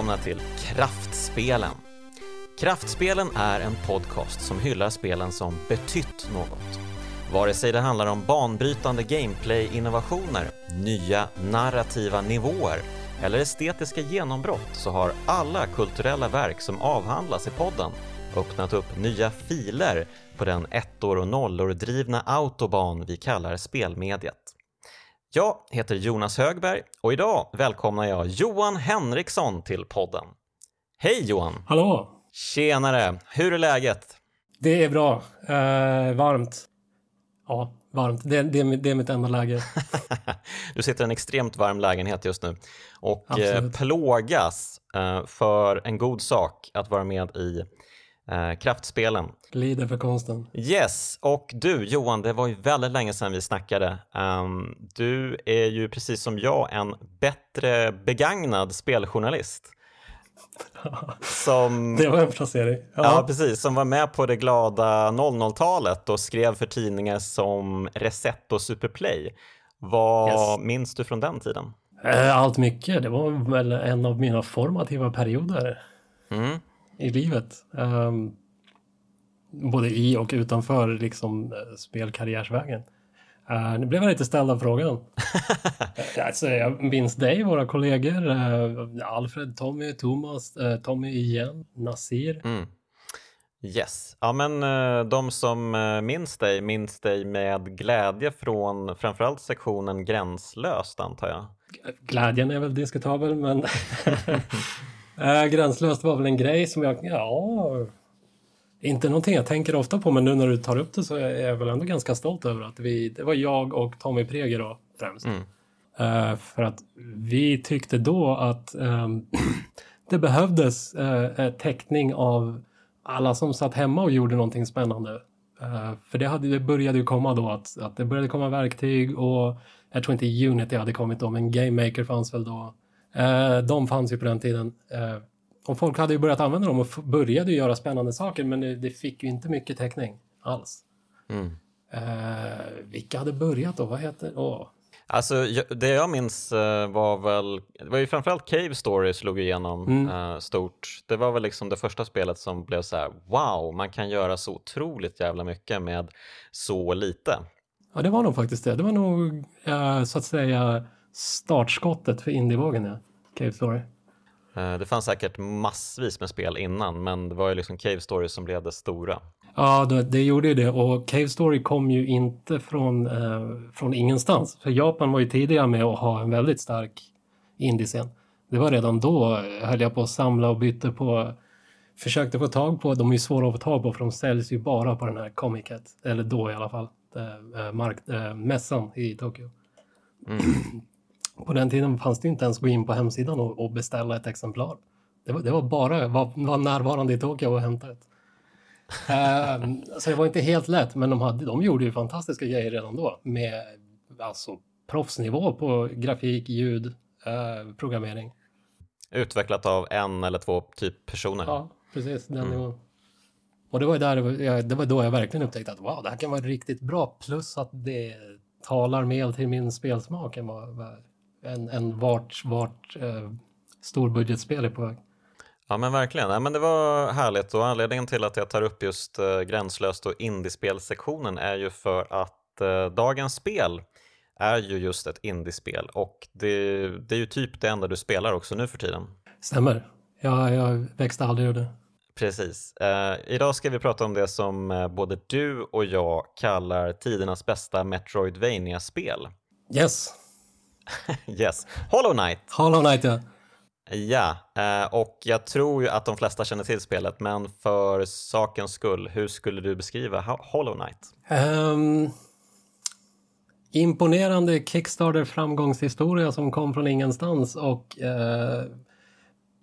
välkomna till Kraftspelen. Kraftspelen är en podcast som hyllar spelen som betytt något. Vare sig det handlar om banbrytande gameplay-innovationer, nya narrativa nivåer eller estetiska genombrott så har alla kulturella verk som avhandlas i podden öppnat upp nya filer på den ettor och nollor drivna autoban vi kallar spelmediet. Jag heter Jonas Högberg och idag välkomnar jag Johan Henriksson till podden. Hej Johan! Hallå! Tjenare! Hur är läget? Det är bra. Uh, varmt. Ja, varmt. Det, det, det är mitt enda läge. du sitter i en extremt varm lägenhet just nu och eh, plågas uh, för en god sak att vara med i uh, kraftspelen. Lider för konsten. Yes, och du Johan, det var ju väldigt länge sedan vi snackade. Um, du är ju precis som jag en bättre begagnad speljournalist. Som, det var en placering. Ja. ja. precis. Som var med på det glada 00-talet och skrev för tidningar som Reset och Superplay. Vad yes. minns du från den tiden? Eh, allt mycket. Det var väl en av mina formativa perioder mm. I livet. Um, både i och utanför liksom, eh, spelkarriärsvägen. Uh, nu blev jag lite ställd av frågan. alltså, jag minns dig, våra kollegor. Uh, Alfred, Tommy, Thomas, uh, Tommy igen, Nasir. Mm. Yes, ja men de som minns dig minns dig med glädje från framförallt sektionen Gränslöst antar jag. Glädjen är väl diskutabel men Gränslöst var väl en grej som jag, ja inte någonting jag tänker ofta på, men nu när du tar upp det så är jag väl ändå ganska stolt över att vi, det var jag och Tommy Preger då främst. Mm. Uh, för att vi tyckte då att um, det behövdes uh, täckning av alla som satt hemma och gjorde någonting spännande. Uh, för det, hade, det började ju komma då att, att det började komma verktyg och jag tror inte Unity hade kommit då, men Game Maker fanns väl då. De fanns ju på den tiden och folk hade ju börjat använda dem och började göra spännande saker men det, det fick ju inte mycket täckning alls. Mm. Eh, vilka hade börjat då? Vad heter oh. Alltså det jag minns eh, var väl, det var ju framförallt Cave Story slog igenom mm. stort. Det var väl liksom det första spelet som blev så här, wow, man kan göra så otroligt jävla mycket med så lite. Ja, det var nog faktiskt det. Det var nog så att säga startskottet för indievågen, ja. Cave Story. Eh, det fanns säkert massvis med spel innan, men det var ju liksom Cave Story som blev det stora. Ja, det, det gjorde ju det och Cave Story kom ju inte från, eh, från ingenstans. För Japan var ju tidiga med att ha en väldigt stark indiescen. Det var redan då eh, höll jag på att samla och bytte på försökte få tag på, de är ju svåra att få tag på för de säljs ju bara på den här Comic eller då i alla fall, äh, mark, äh, mässan i Tokyo. Mm. På den tiden fanns det inte ens gå in på hemsidan och, och beställa ett exemplar. Det var, det var bara var, var närvarande i Tokyo och hämta ett. uh, så det var inte helt lätt, men de, hade, de gjorde ju fantastiska grejer redan då med alltså, proffsnivå på grafik, ljud, uh, programmering. Utvecklat av en eller två typ personer. Ja, precis. Den mm. nivån. Och det var, där, jag, det var då jag verkligen upptäckte att wow, det här kan vara riktigt bra. Plus att det talar mer till min spelsmak än vad, vad än, än vart, vart eh, storbudgetspel är på väg. Ja men verkligen, ja, men det var härligt och anledningen till att jag tar upp just eh, Gränslöst och indiespelsektionen är ju för att eh, dagens spel är ju just ett indiespel och det, det är ju typ det enda du spelar också nu för tiden. Stämmer, ja, jag växte aldrig ur det. Precis. Eh, idag ska vi prata om det som eh, både du och jag kallar tidernas bästa Metroidvania-spel. Yes. yes. Hollow Knight. Hollow Knight, ja. Ja, eh, och jag tror ju att de flesta känner till spelet, men för sakens skull, hur skulle du beskriva Hollow Knight? Um, imponerande Kickstarter-framgångshistoria som kom från ingenstans och uh,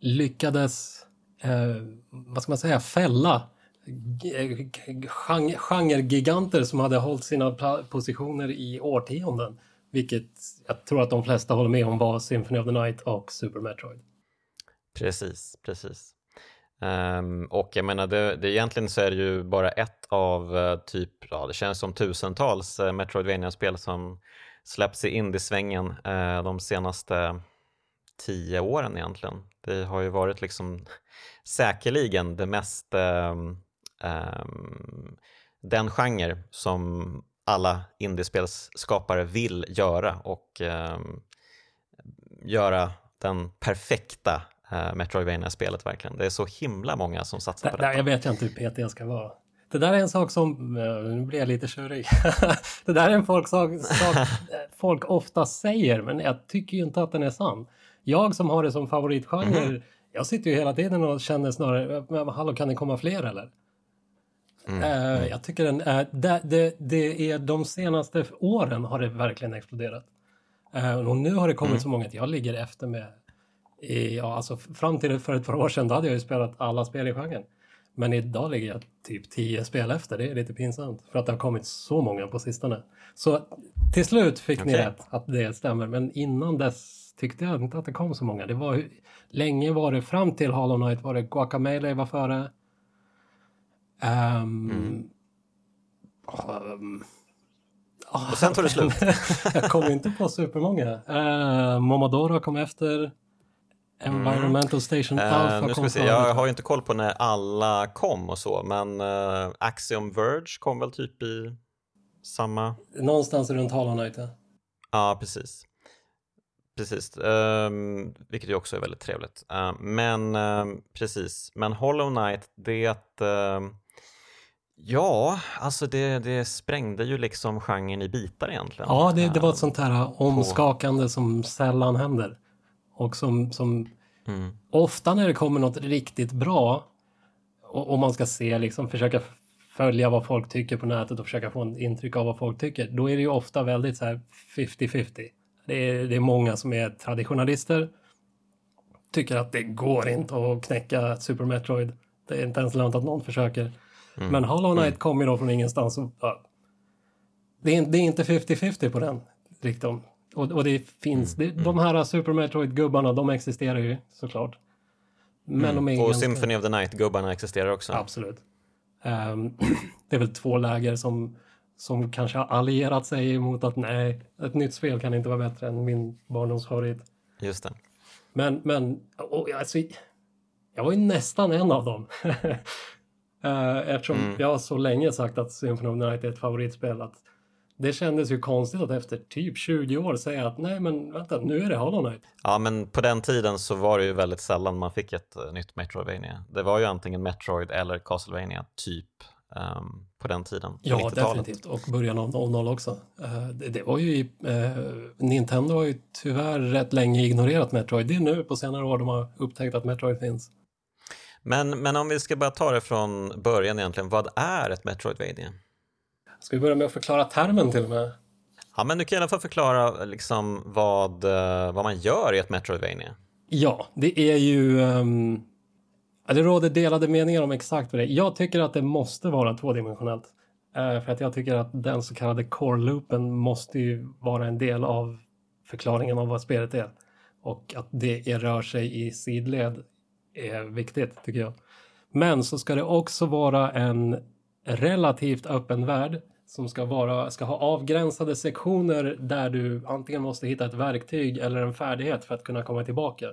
lyckades, uh, vad ska man säga, fälla genregiganter som hade hållit sina positioner i årtionden. Vilket jag tror att de flesta håller med om var Symphony of the Night och Super Metroid. Precis, precis. Um, och jag menar, det, det, egentligen så är det ju bara ett av uh, typ, ja det känns som tusentals uh, Metroidvania-spel som släppts i indiesvängen uh, de senaste tio åren egentligen. Det har ju varit liksom säkerligen det mest um, um, den genre som alla indiespelsskapare vill göra och um, göra den perfekta uh, Metroidvania-spelet verkligen. Det är så himla många som satsar på det. Jag vet inte hur PT jag ska vara. Det där är en sak som, eh, nu blir jag lite tjurig. det där är en folk sak, sak folk ofta säger, men jag tycker ju inte att den är sann. Jag som har det som favoritgenre, mm. jag sitter ju hela tiden och känner snarare, hallå kan det komma fler eller? Mm. Uh, jag tycker den är, det, det, det, är de senaste åren har det verkligen exploderat. Uh, och nu har det kommit mm. så många att jag ligger efter med, i, ja alltså fram till för ett par år sedan då hade jag ju spelat alla spel i genren. Men idag ligger jag typ 10 spel efter. Det är lite pinsamt. För att det har kommit så många på sistone. Så till slut fick okay. ni rätt att det stämmer. Men innan dess tyckte jag inte att det kom så många. Det var, länge var det, fram till Hollow Knight var det Guacamele var före. Um, mm. um, och sen tog det slut. jag kom inte på supermånga. Uh, Momodora kom efter. Environmental Station mm. Alpha uh, nu ska vi se. Jag har ju inte koll på när alla kom och så, men uh, Axiom Verge kom väl typ i samma... Någonstans runt Hollow Knight, ja. Ja, precis. Precis, um, vilket ju också är väldigt trevligt. Uh, men uh, precis, men Hollow Knight, det uh, Ja, alltså det, det sprängde ju liksom genren i bitar egentligen. Ja, det, det var ett sånt här omskakande på... som sällan händer. Och som, som mm. ofta när det kommer något riktigt bra och, och, man ska se, liksom försöka följa vad folk tycker på nätet och försöka få en intryck av vad folk tycker, då är det ju ofta väldigt så här 50-50. Det är, det är många som är traditionalister, tycker att det går inte att knäcka Super Metroid. Det är inte ens lönt att någon försöker. Mm. Men Hollow Knight mm. kommer ju då från ingenstans. Och, ja, det, är, det är inte 50-50 på den riktigt. Och, och det finns, mm. det, de här Super Metroid-gubbarna, de existerar ju såklart. Men mm. de är och ganska... Symphony of the Night-gubbarna existerar också. Absolut. Um, det är väl två läger som, som kanske har allierat sig mot att nej, ett nytt spel kan inte vara bättre än min barndomsfavorit. Just det. Men, men och, alltså, jag var ju nästan en av dem. uh, eftersom mm. jag har så länge sagt att Symphony of the Night är ett favoritspel. Att det kändes ju konstigt att efter typ 20 år säga att nej men vänta nu är det Hollow Knight. Ja men på den tiden så var det ju väldigt sällan man fick ett uh, nytt Metroidvania. Det var ju antingen Metroid eller Castlevania typ um, på den tiden. Ja definitivt och början av 00 också. Uh, det, det, var ju uh, Nintendo har ju tyvärr rätt länge ignorerat Metroid. Det är nu på senare år de har upptäckt att Metroid finns. Men, men om vi ska bara ta det från början egentligen, vad är ett Metroidvania? Ska vi börja med att förklara termen till och med? Ja, men du kan i alla fall förklara liksom vad, eh, vad man gör i ett Metroidvania. Ja, det är ju... Um, det råder delade meningar om exakt vad det är. Jag tycker att det måste vara tvådimensionellt. Eh, för att jag tycker att den så kallade core-loopen måste ju vara en del av förklaringen av vad spelet är. Och att det är, rör sig i sidled är viktigt, tycker jag. Men så ska det också vara en relativt öppen värld som ska, vara, ska ha avgränsade sektioner där du antingen måste hitta ett verktyg eller en färdighet för att kunna komma tillbaka.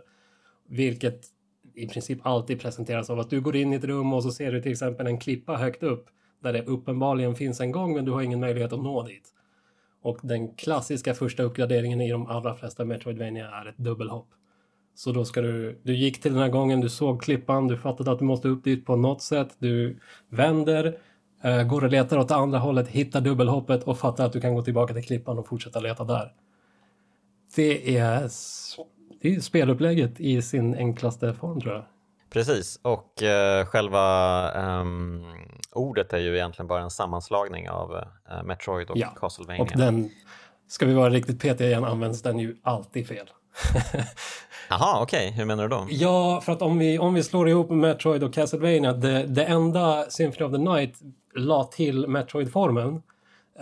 Vilket i princip alltid presenteras av att du går in i ett rum och så ser du till exempel en klippa högt upp där det uppenbarligen finns en gång men du har ingen möjlighet att nå dit. Och den klassiska första uppgraderingen i de allra flesta Metroidvania är ett dubbelhopp. Så då ska du, du gick till den här gången, du såg klippan, du fattade att du måste upp dit på något sätt, du vänder, eh, går och letar åt andra hållet, hittar dubbelhoppet och fattar att du kan gå tillbaka till klippan och fortsätta leta där. Det är, det är spelupplägget i sin enklaste form tror jag. Precis, och uh, själva um, ordet är ju egentligen bara en sammanslagning av uh, Metroid och ja, Castlevania. och den, ska vi vara riktigt petiga igen, används den ju alltid fel. Jaha, okej. Okay. Hur menar du då? Ja, för att om vi, om vi slår ihop Metroid och Castlevania, det, det enda Symphony of the Night la till Metroid-formen,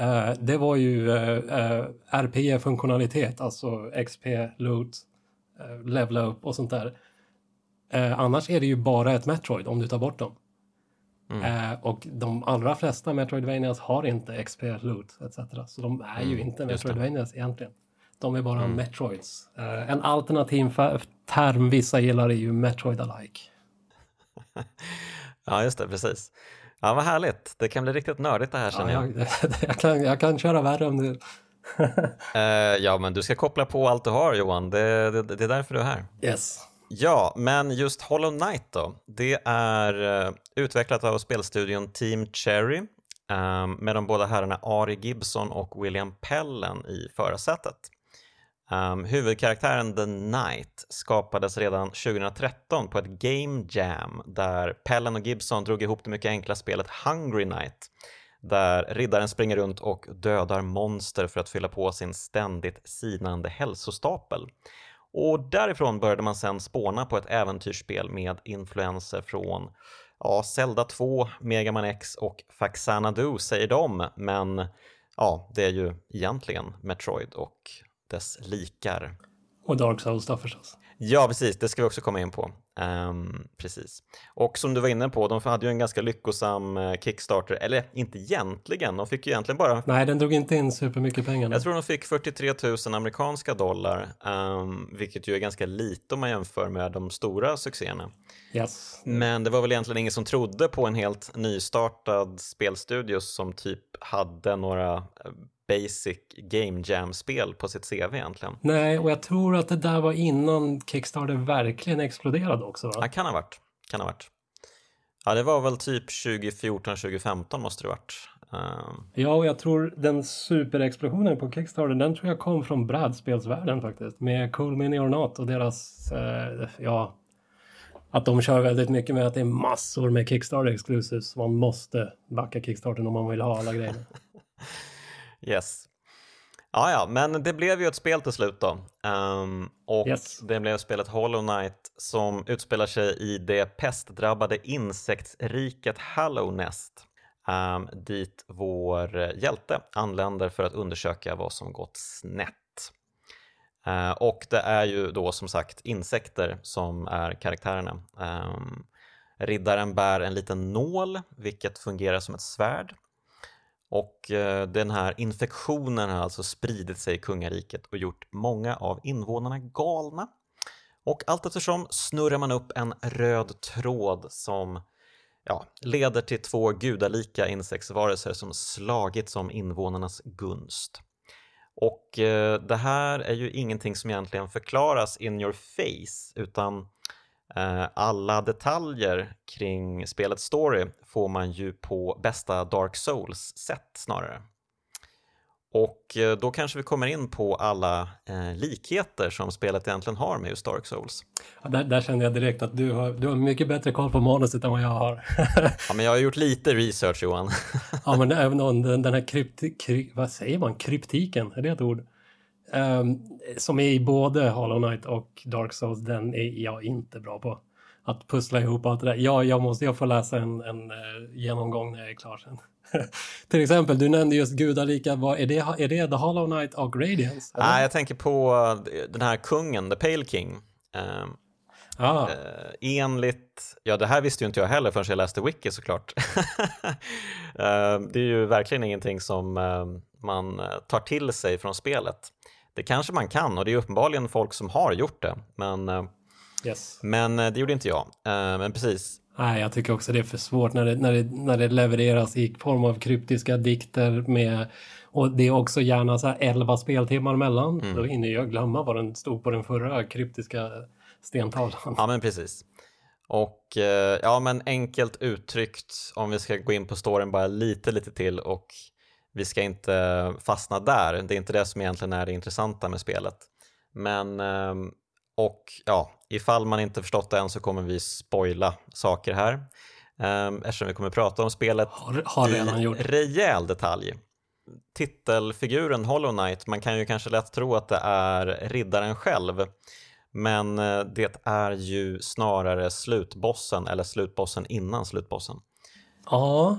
uh, det var ju eh, eh, RPG-funktionalitet, alltså XP, loot, uh, levela upp och sånt där. annars är det ju bara ett Metroid om du tar bort dem. Mm. och de allra flesta Metroidvanias har inte XP, loot etc. Så de är ju mm, inte Metroidvanias egentligen. De är bara mm. Metroids. Uh, en alternativ term vissa gillar är ju Metroid-alike. ja, just det, precis. Ja, vad härligt. Det kan bli riktigt nördigt det här känner ja, jag. Jag, kan, jag kan köra värre om du uh, ja, men du ska koppla på allt du har Johan. Det, det, det är därför du är här. Yes. Ja, men just Hollow Knight då. Det är uh, utvecklat av spelstudion Team Cherry um, med de båda herrarna Ari Gibson och William Pellen i förarsätet. Um, huvudkaraktären The Knight skapades redan 2013 på ett Game Jam där Pellen och Gibson drog ihop det mycket enkla spelet Hungry Knight där riddaren springer runt och dödar monster för att fylla på sin ständigt sinande hälsostapel. Och därifrån började man sen spåna på ett äventyrsspel med influenser från ja, Zelda 2, Mega Man X och Faxanadu säger de, men ja, det är ju egentligen Metroid och dess likar. Och Dark Souls då förstås. Ja, precis, det ska vi också komma in på. Um, precis. Och som du var inne på, de hade ju en ganska lyckosam uh, Kickstarter, eller inte egentligen, de fick ju egentligen bara... Nej, den drog inte in supermycket pengar. Jag tror de fick 43 000 amerikanska dollar, um, vilket ju är ganska lite om man jämför med de stora succéerna. Yes. Men det var väl egentligen ingen som trodde på en helt nystartad spelstudio som typ hade några eh, basic game jam-spel på sitt CV egentligen. Nej, och jag tror att det där var innan Kickstarter verkligen exploderade också. Va? Ja, kan ha varit. Kan ha varit. Ja, det var väl typ 2014-2015 måste det varit. Um... Ja, och jag tror den superexplosionen på Kickstarter, den tror jag kom från brädspelsvärlden faktiskt. Med Cool Mini or Not och deras, eh, ja, att de kör väldigt mycket med att det är massor med Kickstarter exclusives. Man måste backa Kickstarter om man vill ha alla grejer. Yes. Ja, ja, men det blev ju ett spel till slut då. Um, och yes. det blev spelet Hollow Knight som utspelar sig i det pestdrabbade insektsriket Hallownest. Um, dit vår hjälte anländer för att undersöka vad som gått snett. Uh, och det är ju då som sagt insekter som är karaktärerna. Um, riddaren bär en liten nål, vilket fungerar som ett svärd. Och eh, den här infektionen har alltså spridit sig i kungariket och gjort många av invånarna galna. Och allt eftersom snurrar man upp en röd tråd som ja, leder till två gudalika insektsvarelser som slagits om invånarnas gunst. Och eh, det här är ju ingenting som egentligen förklaras in your face utan alla detaljer kring spelets story får man ju på bästa Dark Souls-sätt snarare. Och eh, då kanske vi kommer in på alla eh, likheter som spelet egentligen har med just Dark Souls. Ja, där, där kände jag direkt att du har, du har mycket bättre koll på manuset än vad jag har. ja, men jag har gjort lite research Johan. ja, men även den, den här krypti, kry, vad säger man, kryptiken, är det ett ord? Um, som är i både Hollow Knight och Dark Souls, den är jag inte bra på. Att pussla ihop allt det där. Ja, jag måste jag få läsa en, en uh, genomgång när jag är klar sen. Till exempel, du nämnde just gudalika, vad, är, det, är det The Hollow Knight och Radiance? Nej, ah, jag tänker på den här kungen, The Pale King. Um, ah. uh, enligt, ja det här visste ju inte jag heller förrän jag läste Wiki såklart. uh, det är ju verkligen ingenting som uh, man tar till sig från spelet. Det kanske man kan och det är uppenbarligen folk som har gjort det. Men, eh, yes. men eh, det gjorde inte jag. Eh, men precis. Nej, jag tycker också det är för svårt när det, när det, när det levereras i form av kryptiska dikter med och det är också gärna så här 11 speltimmar mellan. Mm. Då hinner jag glömma vad den stod på den förra kryptiska stentavlan. Ja, men precis. Och ja, men enkelt uttryckt, om vi ska gå in på storyn bara lite, lite till och vi ska inte fastna där, det är inte det som egentligen är det intressanta med spelet. Men, ehm, och ja, ifall man inte förstått det än så kommer vi spoila saker här. Ehm, eftersom vi kommer prata om spelet har, har redan i gjort. rejäl detalj. Titelfiguren Hollow Knight, man kan ju kanske lätt tro att det är riddaren själv. Men eh, det är ju snarare slutbossen eller slutbossen innan slutbossen. Ja,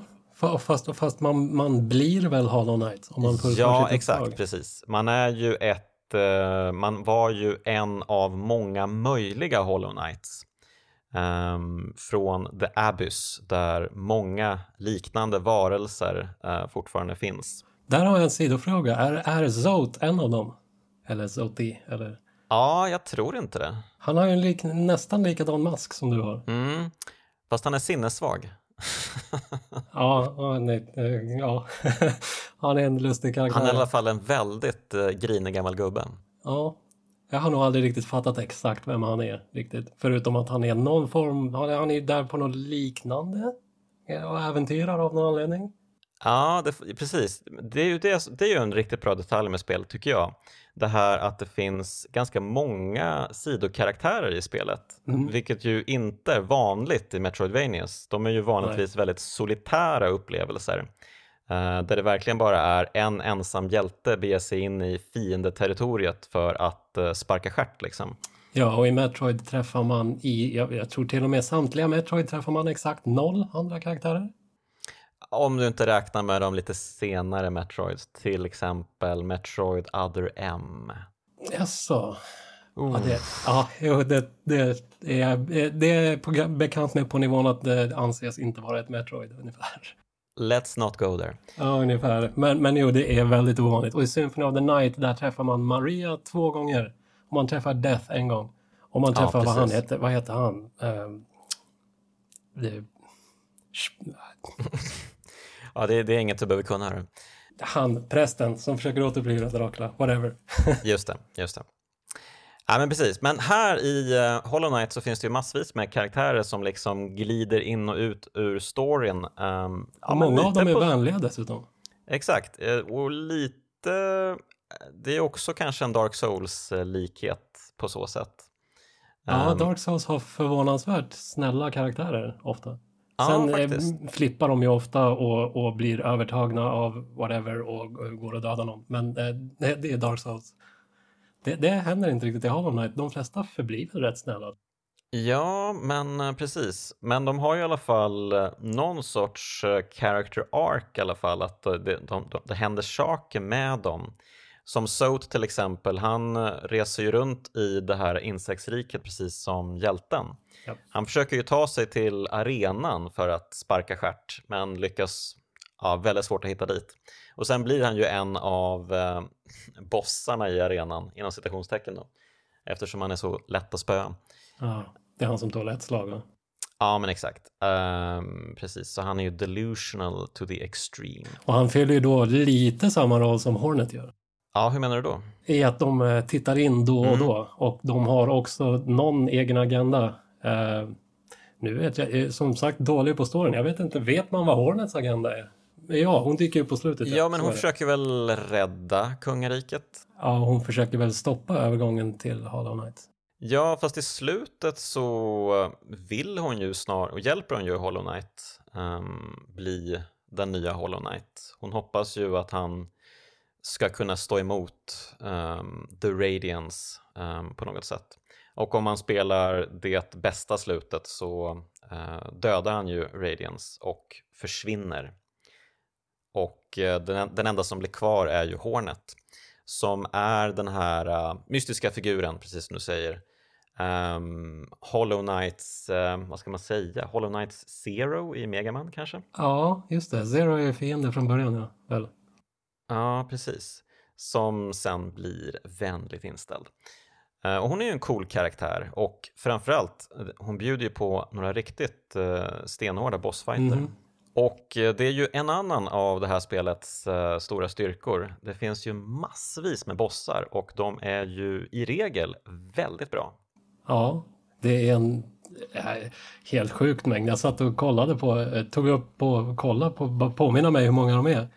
Fast, fast man, man blir väl Hollow Knight? Om man ja, exakt, uppdrag. precis. Man är ju ett, uh, man var ju en av många möjliga Hollow Knights. Um, från The Abyss där många liknande varelser uh, fortfarande finns. Där har jag en sidofråga. Är, är Zote en av dem? Eller Zoti, eller? Ja, jag tror inte det. Han har ju en lik, nästan likadan mask som du har. Mm. Fast han är sinnessvag. ja, nej, eh, ja. han är en lustig karaktär. Han är i alla fall en väldigt uh, grinig gammal gubbe. Ja, jag har nog aldrig riktigt fattat exakt vem han är riktigt. Förutom att han är någon form, han är där på något liknande och äventyrar av någon anledning. Ja, det, precis. Det är, ju det, det är ju en riktigt bra detalj med spelet tycker jag. Det här att det finns ganska många sidokaraktärer i spelet, mm. vilket ju inte är vanligt i Metroidvanias. De är ju vanligtvis Nej. väldigt solitära upplevelser. Uh, där det verkligen bara är en ensam hjälte beger sig in i fiendeterritoriet för att uh, sparka stjärt liksom. Ja, och i Metroid träffar man i, jag, jag, tror till och med samtliga Metroid träffar man exakt noll andra karaktärer. Om du inte räknar med de lite senare Metroids, till exempel Metroid Other M. Jaså? Ja, det, ja det, det, är, det är bekant med på nivån att det anses inte vara ett Metroid ungefär. Let's not go there. Ja, ungefär. Men, men jo, det är väldigt ovanligt. Och i Symphony of the Night, där träffar man Maria två gånger. Och man träffar Death en gång. Och man träffar ja, vad han heter. Vad heter han? Uh, det... ja, det, det, är inget du behöver kunna. Här. Han, prästen, som försöker återuppliva Dracula. Whatever. just det, just det. Ja men precis, men här i uh, Hollow Knight så finns det ju massvis med karaktärer som liksom glider in och ut ur storyn. Um, ja, många av dem är på... vänliga dessutom. Exakt, eh, och lite, det är också kanske en Dark Souls-likhet på så sätt. Ja, um, Dark Souls har förvånansvärt snälla karaktärer ofta. Sen ja, eh, flippar de ju ofta och, och, blir övertagna av whatever och går och dödar någon. Men det, det är Dark Souls. Det, det händer inte riktigt i Hollow Knight. De flesta förblir rätt snälla. Ja, men eh, precis. Men de har ju i alla fall eh, någon sorts eh, character arc i alla fall, att det, de, de, det händer saker med dem. Som Soat till exempel, han reser ju runt i det här insektsriket precis som hjälten. Ja. Han försöker ju ta sig till arenan för att sparka stjärt, men lyckas ja, väldigt svårt att hitta dit. Och sen blir han ju en av eh, bossarna i arenan, inom citationstecken då, eftersom han är så lätt att spöa. Ja, det är han som tål ett slag va? Ja, men exakt. Um, precis, så han är ju delusional to the extreme. Och han fyller ju då lite samma roll som Hornet gör. Ja, hur menar du då? I att de eh, tittar in då och mm. då och de har också någon egen agenda. Uh, nu vet jag, eh, som sagt, dålig på storyn. Jag vet inte, vet man vad Hornets agenda är? Ja, hon dyker ju på slutet. Ja, men hon försöker väl rädda kungariket? Ja, hon försöker väl stoppa övergången till Hollow Knight. Ja, fast i slutet så vill hon ju snar och hjälper hon ju Hollow Knight um, bli den nya Hollow Knight. Hon hoppas ju att han ska kunna stå emot um, The Radiance um, på något sätt. Och om man spelar det bästa slutet så uh, dödar han ju Radiance och försvinner och uh, den, den enda som blir kvar är ju Hornet som är den här uh, mystiska figuren, precis som du säger. Um, Hollow Knights, uh, vad ska man säga, Hollow Knights Zero i Megaman kanske? Ja, just det. Zero är fiende från början, ja. Väl? Ja, precis. Som sen blir vänligt inställd. Uh, och hon är ju en cool karaktär och framförallt, hon bjuder ju på några riktigt stenhårda bossfighter. Mm. Och eh, det är ju en annan av det här spelets stora styrkor. Det finns ju massvis med bossar och de är ju i regel väldigt bra. Ja, det är en helt sjukt mängd. Jag satt och kollade på, tog upp och kollade på, påminna mig hur många de är.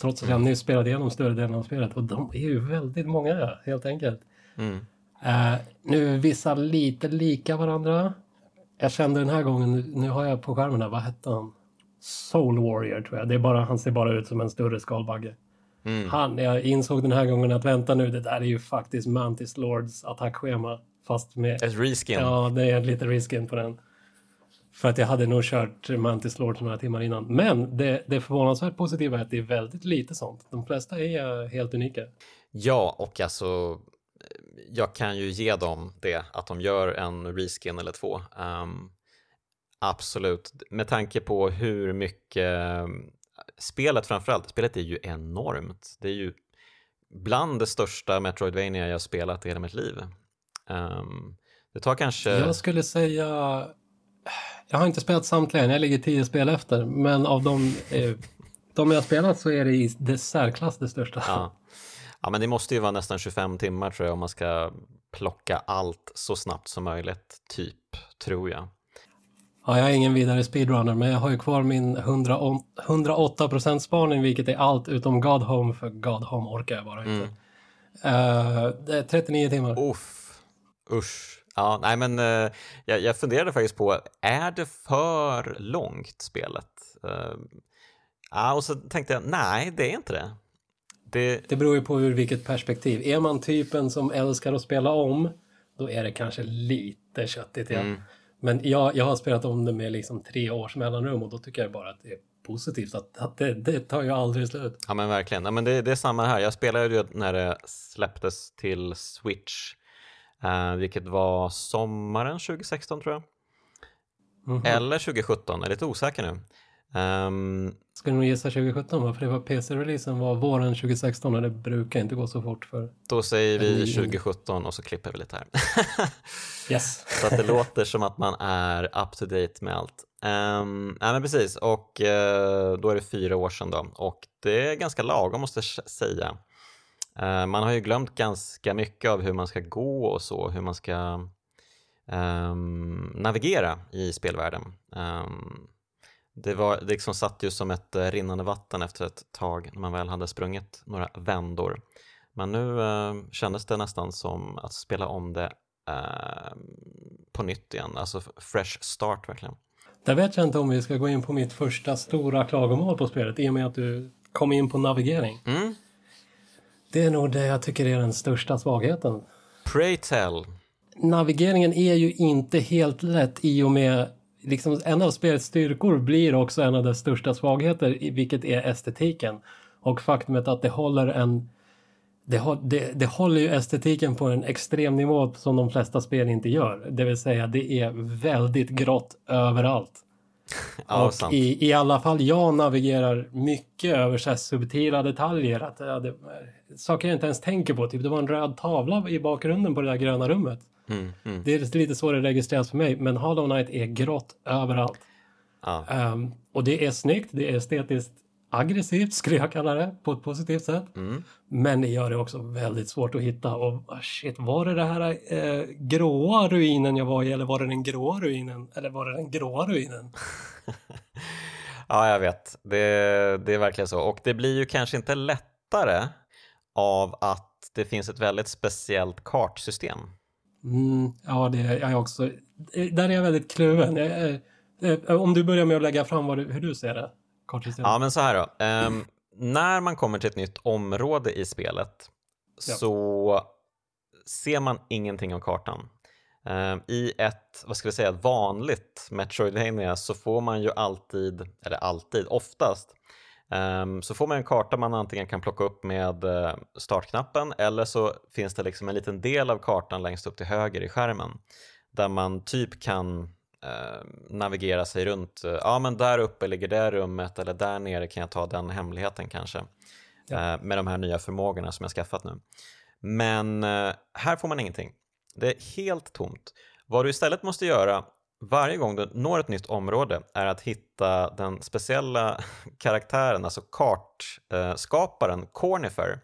Trots att jag nyss spelade igenom större delen av spelet och de är ju väldigt många helt enkelt. Mm. Uh, nu vissa lite lika varandra. Jag kände den här gången, nu har jag på skärmen här, vad hette han? Soul Warrior tror jag. Det är bara, han ser bara ut som en större skalbagge. Mm. Han, jag insåg den här gången att vänta nu, det där är ju faktiskt Mantis Lords attackschema. Fast med... Ett reskin? Ja, det är lite reskin på den. För att jag hade nog kört Mantis Lords några timmar innan. Men det, det förvånansvärt positiva är att det är väldigt lite sånt. De flesta är helt unika. Ja, och alltså jag kan ju ge dem det, att de gör en reskin eller två. Um, Absolut, med tanke på hur mycket spelet framförallt, spelet är ju enormt. Det är ju bland det största Metroidvania jag spelat i hela mitt liv. Um, det tar kanske... Jag skulle säga... Jag har inte spelat samtliga jag ligger tio spel efter, men av de, eh, de jag spelat så är det i det särklass det största. Ja. ja, men det måste ju vara nästan 25 timmar tror jag om man ska plocka allt så snabbt som möjligt, typ, tror jag. Ja, jag är ingen vidare speedrunner, men jag har ju kvar min 108% spaning, vilket är allt utom God Home, för God Home orkar jag bara inte. Mm. Uh, 39 timmar. Uff, usch. Ja, nej men uh, jag, jag funderade faktiskt på, är det för långt spelet? Uh, ja, och så tänkte jag, nej det är inte det. det. Det beror ju på ur vilket perspektiv. Är man typen som älskar att spela om, då är det kanske lite köttigt. Ja. Mm. Men jag, jag har spelat om det med liksom tre års mellanrum och då tycker jag bara att det är positivt. Att, att det, det tar ju aldrig slut. Ja men verkligen. Ja, men det, det är samma här. Jag spelade ju när det släpptes till Switch. Uh, vilket var sommaren 2016 tror jag. Mm -hmm. Eller 2017, jag är lite osäker nu. Um, Skulle nog gissa 2017 va? För det var PC-releasen var våren 2016 och det brukar inte gå så fort för... Då säger vi 2017 och så klipper vi lite här. yes. så att det låter som att man är up to date med allt. Um, ja men precis och uh, då är det fyra år sedan då och det är ganska lagom måste jag säga. Uh, man har ju glömt ganska mycket av hur man ska gå och så, hur man ska um, navigera i spelvärlden. Um, det, var, det liksom satt ju som ett eh, rinnande vatten efter ett tag när man väl hade sprungit några vändor. Men nu eh, kändes det nästan som att spela om det eh, på nytt igen, alltså fresh start verkligen. Där vet jag inte om vi ska gå in på mitt första stora klagomål på spelet i och med att du kom in på navigering. Mm. Det är nog det jag tycker är den största svagheten. Pray tell. Navigeringen är ju inte helt lätt i och med liksom en av spelets styrkor blir också en av dess största svagheter, vilket är estetiken. Och faktumet att det håller en... Det, det, det håller ju estetiken på en extrem nivå som de flesta spel inte gör. Det vill säga, det är väldigt grått överallt. Ja, och i, i alla fall jag navigerar mycket över så subtila detaljer. Att, ja, det, saker jag inte ens tänker på. Typ det var en röd tavla i bakgrunden på det där gröna rummet. Mm, mm. Det är lite så det registreras för mig, men Hollow Knight är grått överallt. Ja. Um, och det är snyggt, det är estetiskt aggressivt skulle jag kalla det på ett positivt sätt. Mm. Men det gör det också väldigt svårt att hitta. Och ah, shit, var det den här eh, gråa ruinen jag var i eller var det den gråa ruinen? Eller var det den gråa ruinen? ja, jag vet. Det, det är verkligen så. Och det blir ju kanske inte lättare av att det finns ett väldigt speciellt kartsystem. Mm, ja, det är jag också. Där är jag väldigt kluven. om du börjar med att lägga fram du, hur du ser det. Kartsystemet. Ja, men så här då. Um, när man kommer till ett nytt område i spelet ja. så ser man ingenting av kartan. Um, I ett, vad ska vi säga, vanligt Metroidvania så får man ju alltid, eller alltid, oftast Um, så får man en karta man antingen kan plocka upp med uh, startknappen eller så finns det liksom en liten del av kartan längst upp till höger i skärmen där man typ kan navigera sig runt. Uh, ja, men där uppe ligger det rummet eller där nere kan jag ta den hemligheten kanske ja. Eh, med de här nya förmågorna som jag skaffat nu. Men här får man ingenting. Det är helt tomt. Vad du istället måste göra varje gång du når ett nytt område är att hitta den speciella karaktären, alltså kartskaparen Cornifer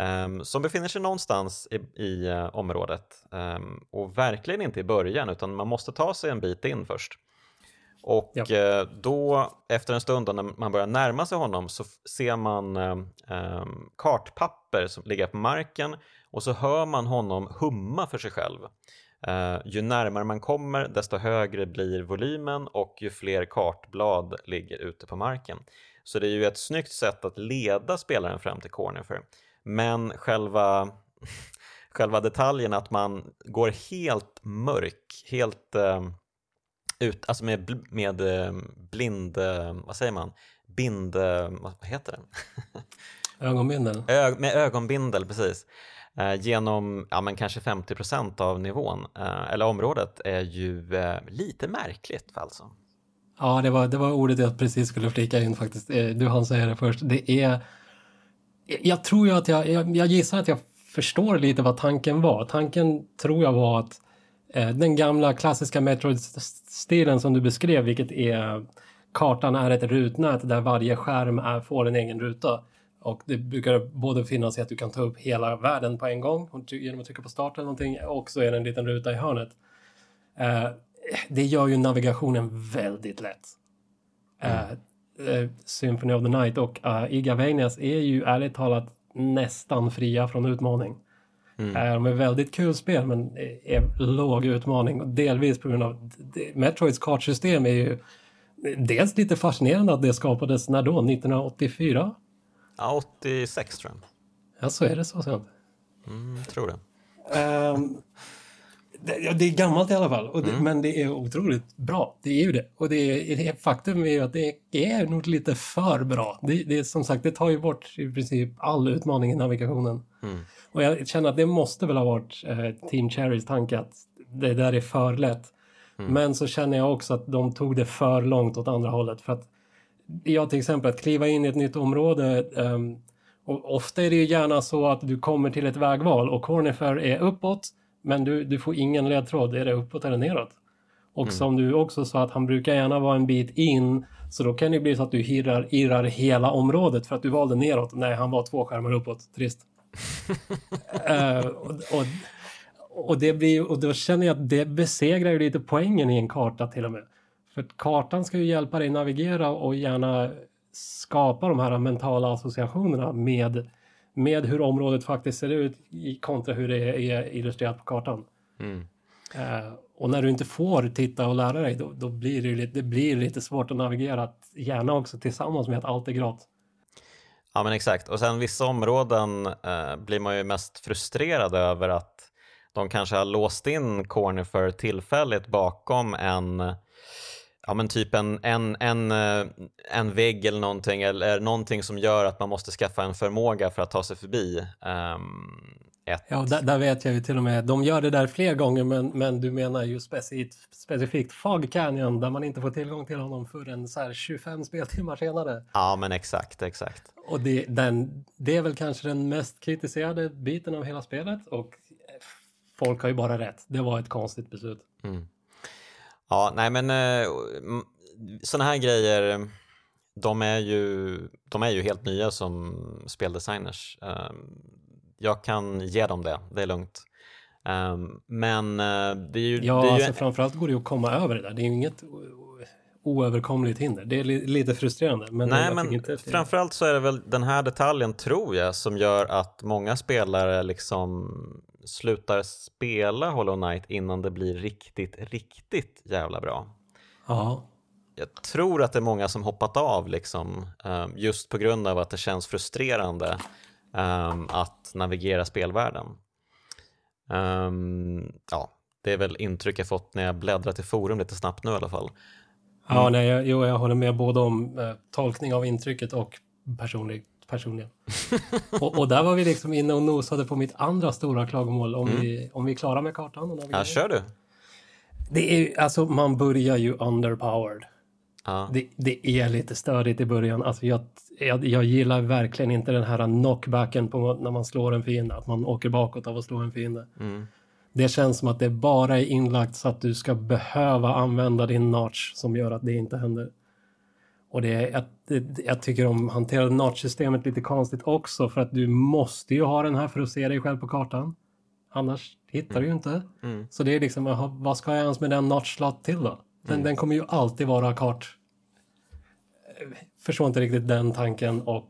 ehm, som befinner sig någonstans i, i eh, området ehm, och verkligen inte i början utan man måste ta sig en bit in först. Och ja. Eh, då efter en stund när man börjar närma sig honom så ser man um, kartpapper som ligger på marken och så hör man honom humma för sig själv. Uh, ju närmare man kommer desto högre blir volymen och ju fler kartblad ligger ute på marken. Så det är ju ett snyggt sätt att leda spelaren fram till Cornifer. Men själva, själva detaljen att man går helt mörk, helt uh, ut, alltså med, med uh, blind, vad säger man, bind, vad heter det? Ögonbindel. Ö, med ögonbindel, precis. Eh, genom ja, men kanske 50% av nivån eh, eller området är ju eh, lite märkligt alltså. Ja, det var, det var ordet jag precis skulle flika in faktiskt. Du hann säga det först. Det är jag tror ju att jag, jag, jag gissar att jag förstår lite vad tanken var. Tanken tror jag var att eh, den gamla klassiska Metroid-stilen som du beskrev, vilket är kartan är ett rutnät där varje skärm är, får en egen ruta. Och det brukar både finnas i att du kan ta upp hela världen på en gång genom att trycka på start eller någonting och så är det en liten ruta i hörnet. Eh, det gör ju navigationen väldigt lätt. Mm. Uh, Symphony of the Night och uh, Iga Vägnäs är ju ärligt talat nästan fria från utmaning. Mm. Uh, de är väldigt kul spel men är låg utmaning. Delvis på grund av Metroids kartsystem är ju dels lite fascinerande att det skapades när då? 1984? Ja, 86 tror jag. Ja, så är det så sent? Mm, tror det. Um, det, det, är gammalt i alla fall, det, mm. men det är otroligt bra. Det är ju det. Och det är, det faktum är ju att det är nog lite för bra. Det, det är som sagt, det tar ju bort i princip all utmaning i navigationen. Mm. Och jag känner att det måste väl ha varit eh, Team Cherrys tanke att det där är för lätt. Mm. Men så känner jag också att de tog det för långt åt andra hållet. För att jag till exempel att kliva in i ett nytt område um, och ofta är det ju gärna så att du kommer till ett vägval och Cornifer är uppåt men du, du får ingen ledtråd, är det uppåt eller neråt? Och mm. som du också sa att han brukar gärna vara en bit in så då kan det bli så att du irrar, irrar hela området för att du valde neråt. Nej, han var två skärmar uppåt. Trist. uh, och, och, och, det blir, och då känner jag att det besegrar ju lite poängen i en karta till och med. För kartan ska ju hjälpa dig navigera och gärna skapa de här mentala associationerna med med hur området faktiskt ser ut kontra hur det är illustrerat på kartan. Mm. Uh, och när du inte får titta och lära dig då, då blir det, lite, det blir lite svårt att navigera, gärna också tillsammans med att allt är grått. Ja men exakt, och sen vissa områden uh, blir man ju mest frustrerad över att de kanske har låst in Cornifer tillfälligt bakom en ja men typ en, en, en, eh, en vägg eller någonting eller någonting som gör att man måste skaffa en förmåga för att ta sig förbi. Um, ett... Ja, där, där, vet jag ju till och med, de gör det där fler gånger men, men du menar ju specifikt, specifikt Fog Canyon där man inte får tillgång till honom förrän så här 25 speltimmar senare. Ja men exakt, exakt. Och det, den, det är väl kanske den mest kritiserade biten av hela spelet och folk har ju bara rätt. Det var ett konstigt beslut. Mm. Ja, nej men eh, sådana här grejer, de är, ju, de är ju helt nya som speldesigners. Ehm, jag kan ge dem det, det är lugnt. Ehm, men eh, det är ju... Ja, det är alltså, ju... framförallt går det ju att komma över det där. Det är ju inget oöverkomligt hinder. Det är lite frustrerande. Men Nej, men inte det... framförallt så är det väl den här detaljen, tror jag, som gör att många spelare liksom slutar spela Hollow Knight innan det blir riktigt, riktigt jävla bra. Ja. Jag tror att det är många som hoppat av liksom, um, just på grund av att det känns frustrerande um, att navigera spelvärlden. Um, ja, det är väl intryck jag fått när jag bläddrat i forum lite snabbt nu i alla fall. Mm. Ja, nej, jag, jo, jag håller med både om eh, tolkning av intrycket och personlig personligen. och, och, där var vi liksom inne och nosade på mitt andra stora klagomål om, mm. vi, om vi är klara med kartan. Och ja, kör du. Det är alltså, man börjar ju underpowered. Ja. Det, det, är lite störigt i början. Alltså jag, jag, jag, gillar verkligen inte den här knockbacken på när man slår en fiende, att man åker bakåt av att slå en fiende. Mm. Det känns som att det bara är inlagt så att du ska behöva använda din notch som gör att det inte händer. Och det, jag, jag tycker de hanterar notch-systemet lite konstigt också för att du måste ju ha den här för att se dig själv på kartan. Annars hittar mm. du ju inte. Mm. Så det är liksom, vad ska jag ens med den notch-slott till då? Den, mm. den kommer ju alltid vara kart. Förstår inte riktigt den tanken och,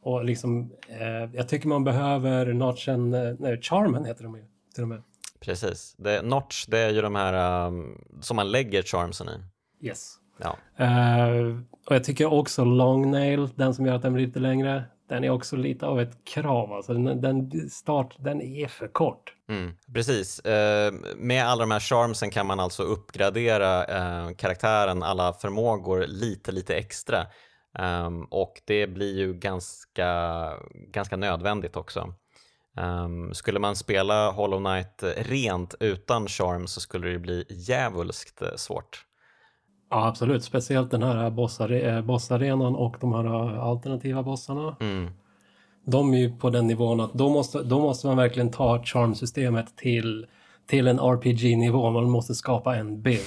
och liksom, eh, jag tycker man behöver notchen, eh, nej, charmen heter de ju till och med. Precis, det, notch det är ju de här um, som man lägger charmsen i. Yes. Ja. Uh, och jag tycker också long nail, den som gör att den blir lite längre, den är också lite av ett krav. Alltså den, den start, den är för kort. Mm, precis. Eh, med alla de här charmsen kan man alltså uppgradera eh, karaktären, alla förmågor lite, lite extra. Um, och det blir ju ganska, ganska nödvändigt också. Um, skulle man spela Hollow Knight rent utan charm så skulle det bli djävulskt eh, svårt. Ja, absolut. Speciellt den här bossare eh, bossarenan och de här alternativa bossarna. Mm. de är ju på den nivån att då måste, då måste man verkligen ta charmsystemet till, till en RPG-nivå. Man måste skapa en bild.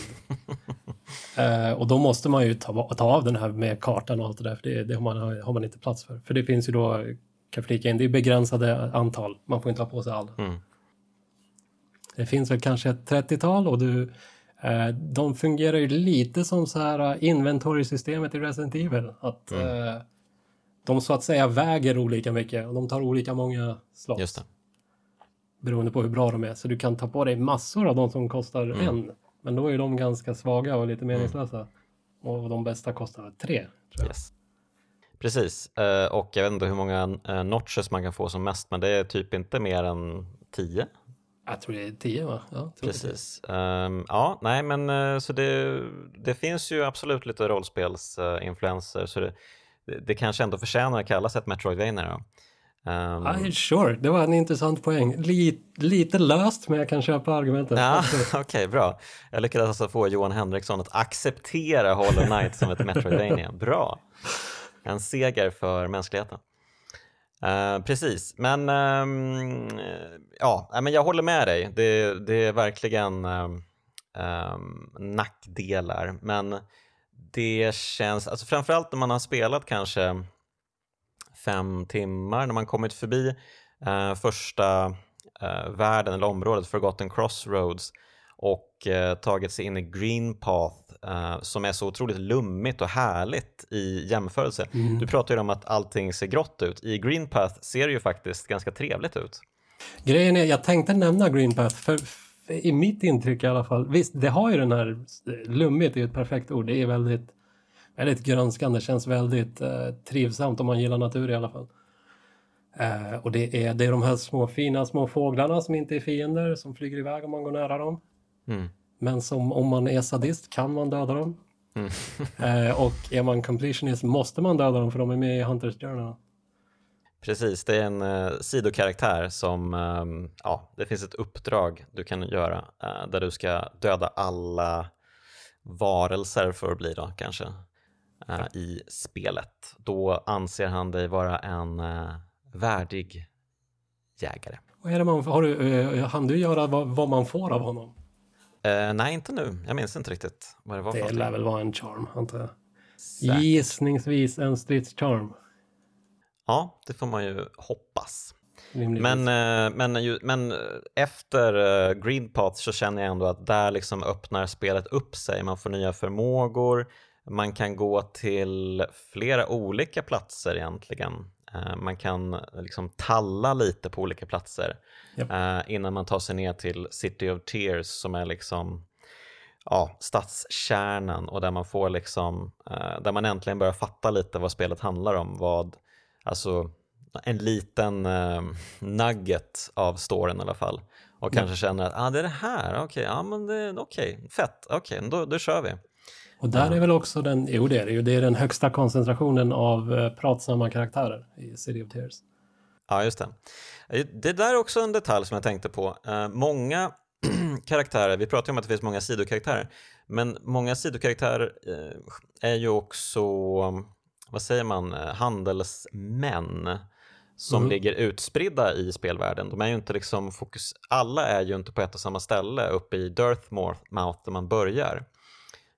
eh, och då måste man ju ta, ta av den här med kartan och allt det där, för det, det har, man, har man inte plats för. För det finns ju då, kan flika in, det är begränsade antal. Man får inte ha på sig alla. Mm. Det finns väl kanske ett 30-tal och du, eh, de fungerar ju lite som så här eh, inventory-systemet i Resident Evil. Att Mm. eh, de så att säga väger olika mycket och de tar olika många slots. Just det. Beroende på hur bra de är. Så du kan ta på dig massor av de som kostar Mm. en. Men då är de ganska svaga och lite meningslösa. Och de bästa kostar tre. Yes. Precis, eh, och jag vet inte hur många eh, notches man kan få som mest, men det är typ inte mer än 10. Jag tror det är tio va? Ja. Precis. Ehm, ja, nej men eh, så det, det finns ju absolut lite rollspelsinfluenser så det, det, kanske ändå förtjänar att kallas ett Metroidvania då. Ehm, Ja, sure, det var en intressant poäng. Lite, lite löst, men jag kan köpa argumentet. Ja, okej, bra. Jag lyckades alltså få Johan Henriksson att acceptera Hollow Knight som ett Metroidvania. Bra. En seger för mänskligheten. Uh, precis, men um, ja, men jag håller med dig. Det, det är verkligen um, nackdelar, men det känns, alltså framförallt när man har spelat kanske fem timmar, när man kommit förbi uh, första uh, världen eller området, Forgotten Crossroads och eh, tagit sig in i Green Path eh, som är så otroligt lummigt och härligt i jämförelse. Mm. Du pratar ju om att allting ser grått ut. I Green Path ser det ju faktiskt ganska trevligt ut. Grejen är, jag tänkte nämna Green Path, för för i mitt intryck i alla fall, visst, det har ju den här, lummigt är ju ett perfekt ord, det är väldigt, väldigt grönskande, känns väldigt eh, trivsamt om man gillar natur i alla fall. Eh, och det är, det är de här små fina små fåglarna som inte är fiender, som flyger iväg om man går nära dem. Mm. Men som om man är sadist kan man döda dem. Mm. Eh, och är man completionist måste man döda dem för de är med i Hunters Journal. Precis, det är en eh, sidokaraktär som, ehm, ja, det finns ett uppdrag du kan göra eh, där du ska döda alla varelser för att bli då kanske eh, i spelet. Då anser han dig vara en eh, värdig jägare. Vad är det man, har du, eh, hann du göra vad, vad man får av honom? Eh, nej, inte nu. Jag minns inte riktigt vad det var Det lär väl vara en charm, antar jag. Säkert. Gissningsvis en stridscharm. Ja, det får man ju hoppas. Men, eh, men, men eh, efter eh, Green Path så känner jag ändå att där liksom öppnar spelet upp sig. Man får nya förmågor, man kan gå till flera olika platser egentligen. Eh, Man kan eh, liksom talla lite på olika platser Japp. eh, innan man tar sig ner till City of Tears som är liksom ja, stadskärnan och där man får liksom, där man äntligen börjar fatta lite vad spelet handlar om. Vad, alltså en liten nugget av storyn i alla fall. Och Ja. kanske känner att ah, det är det här, okej, ja men det, okej, fett, okej, då, då kör vi. Och där är väl också den, jo det är det ju, det är den högsta koncentrationen av eh, pratsamma karaktärer i City of Tears. Ja, just det. Eh, Det där är också en detalj som jag tänkte på. Eh, många karaktärer, vi pratar ju om att det finns många sidokaraktärer, men många sidokaraktärer är ju också, vad säger man, handelsmän som Mm. ligger utspridda i spelvärlden. De är ju inte liksom fokus, alla är ju inte på ett och samma ställe uppe i Dirtmouth där man börjar.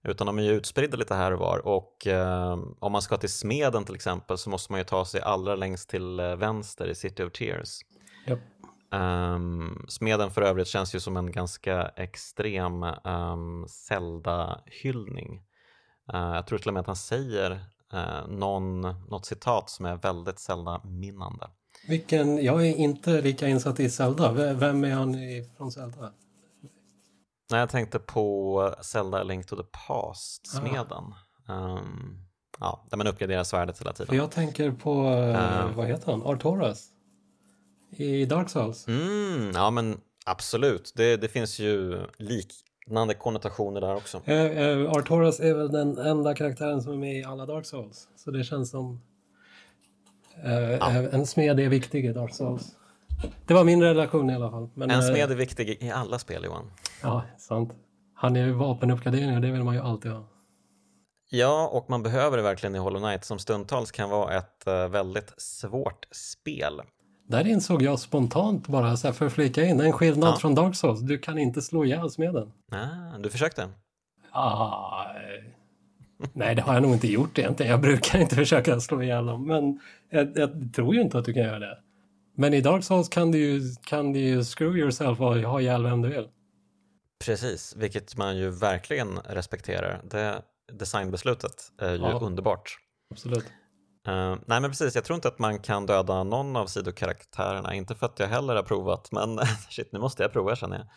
Utan de är ju utspridda lite här och var och eh, om man ska till smeden till exempel så måste man ju ta sig allra längst till eh, vänster i City of Tears. Japp. Um, smeden för övrigt känns ju som en ganska extrem um, Zelda-hyllning. Uh, jag tror till och med att han säger uh, någon, något citat som är väldigt Zelda-minnande. Vilken, jag är inte lika insatt i Zelda. Vem är han från Zelda? Nej, jag tänkte på Zelda A Link to the Past-smeden. Um, ja, där man uppgraderar svärdet hela För tiden. jag tänker på, Eh. vad heter han, Artoras? I Dark Souls. Mm, ja, men absolut. Det, det finns ju liknande konnotationer där också. Eh, eh, Artoras är väl den enda karaktären som är med i alla Dark Souls. Så det känns som eh, eh, en smed är viktig i Dark Souls. Det var min relation i alla fall. Men, En eh, smed är viktig i alla spel, Johan. Ja, sant. Han är ju vapenuppgradering och det vill man ju alltid ha. Ja, och man behöver det verkligen i Hollow Knight som stundtals kan vara ett uh, väldigt svårt spel. Där insåg jag spontant bara så här för att flika in en skillnad ja. från Dark Souls. Du kan inte slå ihjäl smeden. Ah, du försökte? Ah, nej, det har jag nog inte gjort egentligen. Jag brukar inte försöka slå ihjäl dem, men jag, jag tror ju inte att du kan göra det. Men i Dark Souls kan du ju, kan du ju screw yourself och ha ihjäl vem du vill. Precis, vilket man ju verkligen respekterar. Det designbeslutet är ju ja, underbart. Absolut. Uh, nej men precis, jag tror inte att man kan döda någon av sidokaraktärerna, inte för att jag heller har provat, men shit nu måste jag prova känner jag.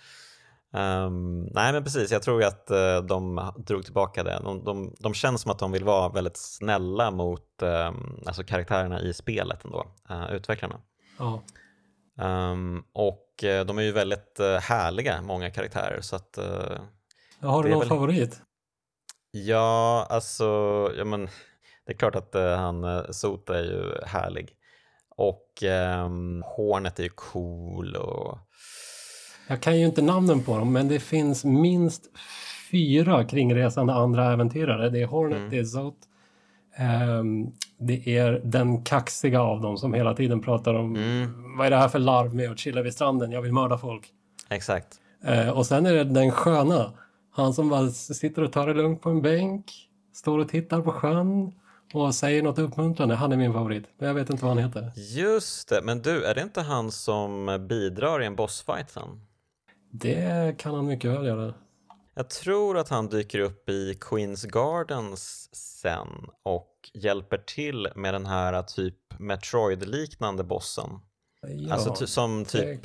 Um, nej men precis, jag tror att uh, de drog tillbaka det. De, de, de, känns som att de vill vara väldigt snälla mot um, alltså karaktärerna i spelet ändå, uh, utvecklarna. Ja. Um, och uh, de är ju väldigt härliga, många karaktärer. Så att, ja, har du någon väl... favorit? Ja, alltså, ja men det är klart att han Sota är ju härlig. Och Hornet är ju cool och jag kan ju inte namnen på dem, men det finns minst fyra kringresande andra äventyrare. Det är Hornet, mm. det är Zot. Um, det är den kaxiga av dem som hela tiden pratar om mm. vad är det här för larv med att chilla vid stranden, jag vill mörda folk. Exakt. Uh, och sen är det den sköna, han som bara sitter och tar det lugnt på en bänk, står och tittar på sjön och säger något uppmuntrande. Han är min favorit, men jag vet inte vad han heter. Just det, men du, är det inte han som bidrar i en bossfight sen? Det kan han mycket väl göra. Jag tror att han dyker upp i Queens Gardens sen och hjälper till med den här typ Metroid-liknande bossen. Ja, alltså som typ,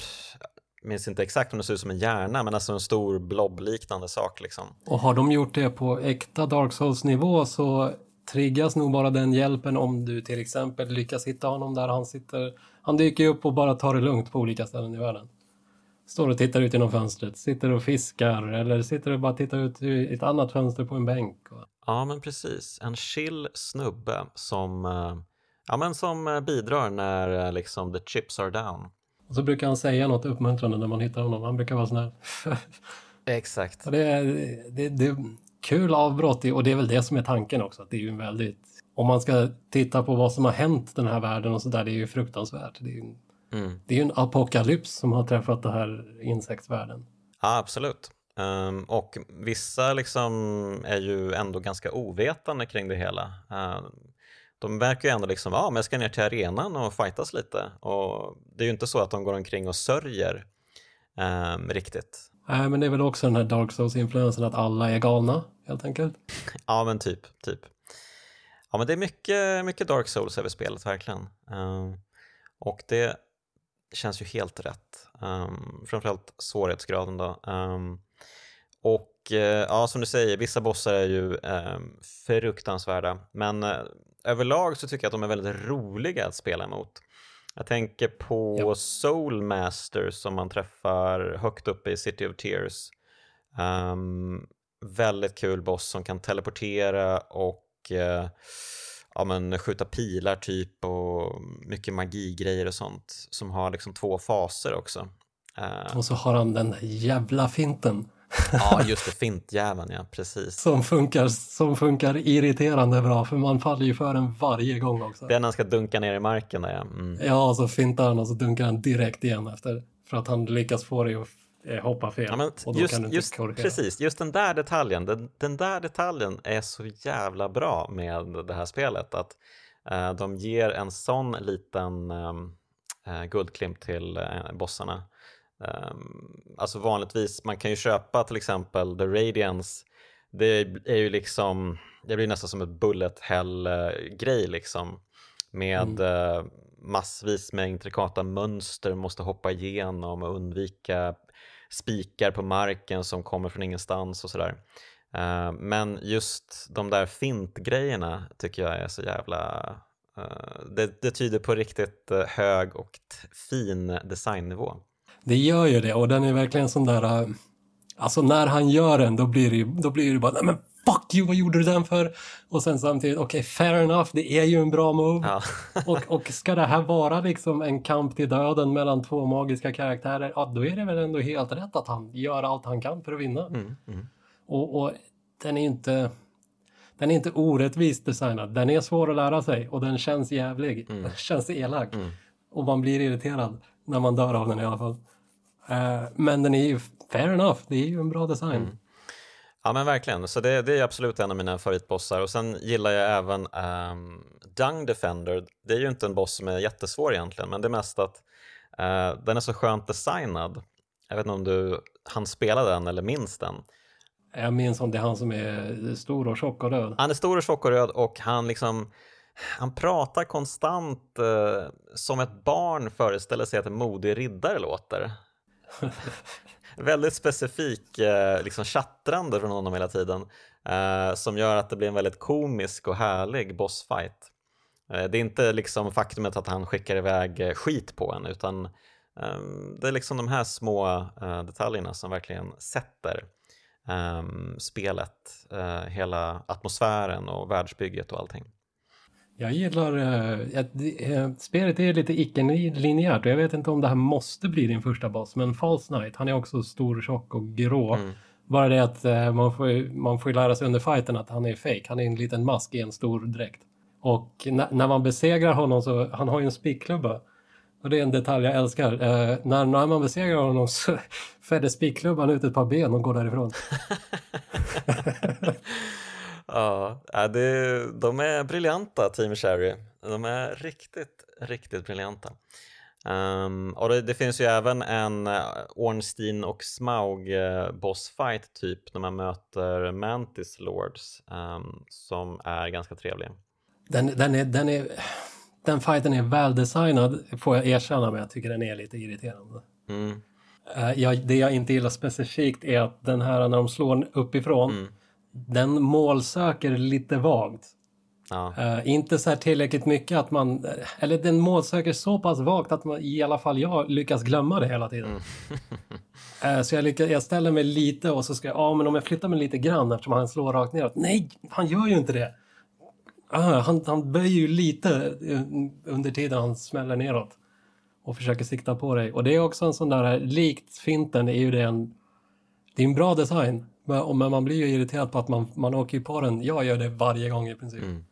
minns inte exakt om det ser ut som en hjärna, men alltså en stor blob-liknande sak liksom. Och har de gjort det på äkta Dark Souls-nivå så triggas nog bara den hjälpen om du till exempel lyckas hitta honom där han sitter. Han dyker upp och bara tar det lugnt på olika ställen i världen står och tittar ut genom fönstret, sitter och fiskar eller sitter och bara tittar ut i ett annat fönster på en bänk. Ja, men precis. En chill snubbe som, eh, ja, men som eh, bidrar när eh, liksom the chips are down. Och så brukar han säga något uppmuntrande när man hittar honom. Han brukar vara sån här. Exakt. Och det, är, det, det är kul avbrott och det är väl det som är tanken också. Att det är ju en väldigt, om man ska titta på vad som har hänt den här världen och så där, det är ju fruktansvärt. Det är ju Mm. Det är en apokalyps som har träffat det här insektsvärlden. Ja, absolut. Um, och vissa liksom är ju ändå ganska ovetande kring det hela. Uh, de verkar ju ändå liksom, ja ah, men jag ska ner till arenan och fightas lite. Och det är ju inte så att de går omkring och sörjer um, riktigt. Nej, men det är väl också den här Dark Souls-influensen att alla är galna, helt enkelt. ja, men typ, typ. Ja, men det är mycket, mycket Dark Souls över spelet, verkligen. Um, och det känns ju helt rätt. Um, framförallt svårighetsgraden då. Um, och uh, ja, som du säger, vissa bossar är ju um, fruktansvärda. Men uh, överlag så tycker jag att de är väldigt roliga att spela emot. Jag tänker på ja. Soul Master som man träffar högt uppe i City of Tears. Um, väldigt kul boss som kan teleportera och uh, ja, men, skjuta pilar typ och mycket magigrejer och sånt som har liksom två faser också. Uh, och så har han den jävla finten. Ja, just det, fintjäveln ja, precis. Som funkar, som funkar irriterande bra för man faller ju för den varje gång också. När han ska dunka ner i marken där ja. Mm. Ja, så fintar han och så dunkar han direkt igen efter. För att han lyckas få dig att Eh, hoppa fel. Ja, men och då just, kan du just, precis, just den där detaljen, den, den, där detaljen är så jävla bra med det här spelet. Att uh, de ger en sån liten um, uh, guldklimp till uh, bossarna. Um, alltså vanligtvis, man kan ju köpa till exempel The Radiance. Det är ju liksom, det blir nästan som ett bullet hell-grej liksom. Med mm. massvis med intrikata mönster måste hoppa igenom och undvika spikar på marken som kommer från ingenstans och sådär. Uh, men just de där fintgrejerna tycker jag är så jävla... Uh, det, det, tyder på riktigt uh, hög och fin designnivå. Det gör ju det och den är verkligen sån där... Alltså när han gör den då blir det, då blir det bara, nej men fuck you, vad gjorde du den för? Och sen samtidigt, okej, okay, fair enough, det är ju en bra move. Ja. och, och ska det här vara liksom en kamp till döden mellan två magiska karaktärer, ja då är det väl ändå helt rätt att han gör allt han kan för att vinna. Mm, mm. Och, och den är inte... den är inte orättvist designad. Den är svår att lära sig och den känns jävlig. Mm. Den känns elak. Mm. Och man blir irriterad när man dör av den i alla fall. Eh, men den är ju fair enough. Det är ju en bra design. Mm. Ja men verkligen, så det, det är absolut en av mina favoritbossar och sen gillar jag även um, Dung Defender. Det är ju inte en boss som är jättesvår egentligen men det är mest att uh, den är så skönt designad. Jag vet inte om du han spela den eller minns den. Jag minns om det är han som är stor och tjock och röd. Han är stor och tjock och röd och han liksom han pratar konstant uh, som ett barn föreställer sig att en modig riddare låter. väldigt specifik eh, liksom chattrande från honom hela tiden eh, som gör att det blir en väldigt komisk och härlig bossfight. Eh, det är inte liksom faktumet att han skickar iväg skit på en utan ehm, det är liksom de här små detaljerna som verkligen sätter ehm, spelet, hela atmosfären och världsbygget och allting. Jag gillar, äh, äh, spelet är lite icke-linjärt och jag vet inte om det här måste bli din första boss, men False Knight, han är också stor, tjock och grå. Mm. Bara det att äh, man, får, man får lära sig under fighten att han är fake. han är en liten mask i en stor dräkt. Och när man besegrar honom så, han har ju en spikklubba. Och det är en detalj jag älskar. Uh, när, när man besegrar honom så fäller spikklubban ut ett par ben och går därifrån. Ja, det, de är briljanta, Team Cherry. De är riktigt, riktigt briljanta. Um, och det, det, finns ju även en uh, Ornstein och Smaug uh, bossfight typ när man möter Mantis Lords um, som är ganska trevlig. Den, den, är, den, är, den fighten är väldesignad får jag erkänna men jag tycker den är lite irriterande. Mm. Uh, jag, det jag inte gillar specifikt är att den här när de slår uppifrån mm den målsöker lite vagt. Ja. Uh, inte så här tillräckligt mycket att man, eller den målsöker så pass vagt att man, i alla fall jag lyckas glömma det hela tiden. Mm. uh, så jag, lyckas, jag ställer mig lite och så ska jag, ja men om jag flyttar mig lite grann eftersom han slår rakt neråt. Nej, han gör ju inte det. Uh, han, han böjer ju lite under tiden han smäller neråt. Och försöker sikta på dig. Och det är också en sån där, likt finten är ju det en, det är en bra design. Men, men man blir ju irriterad på att man, man åker på den. Jag gör det varje gång i princip. Mm.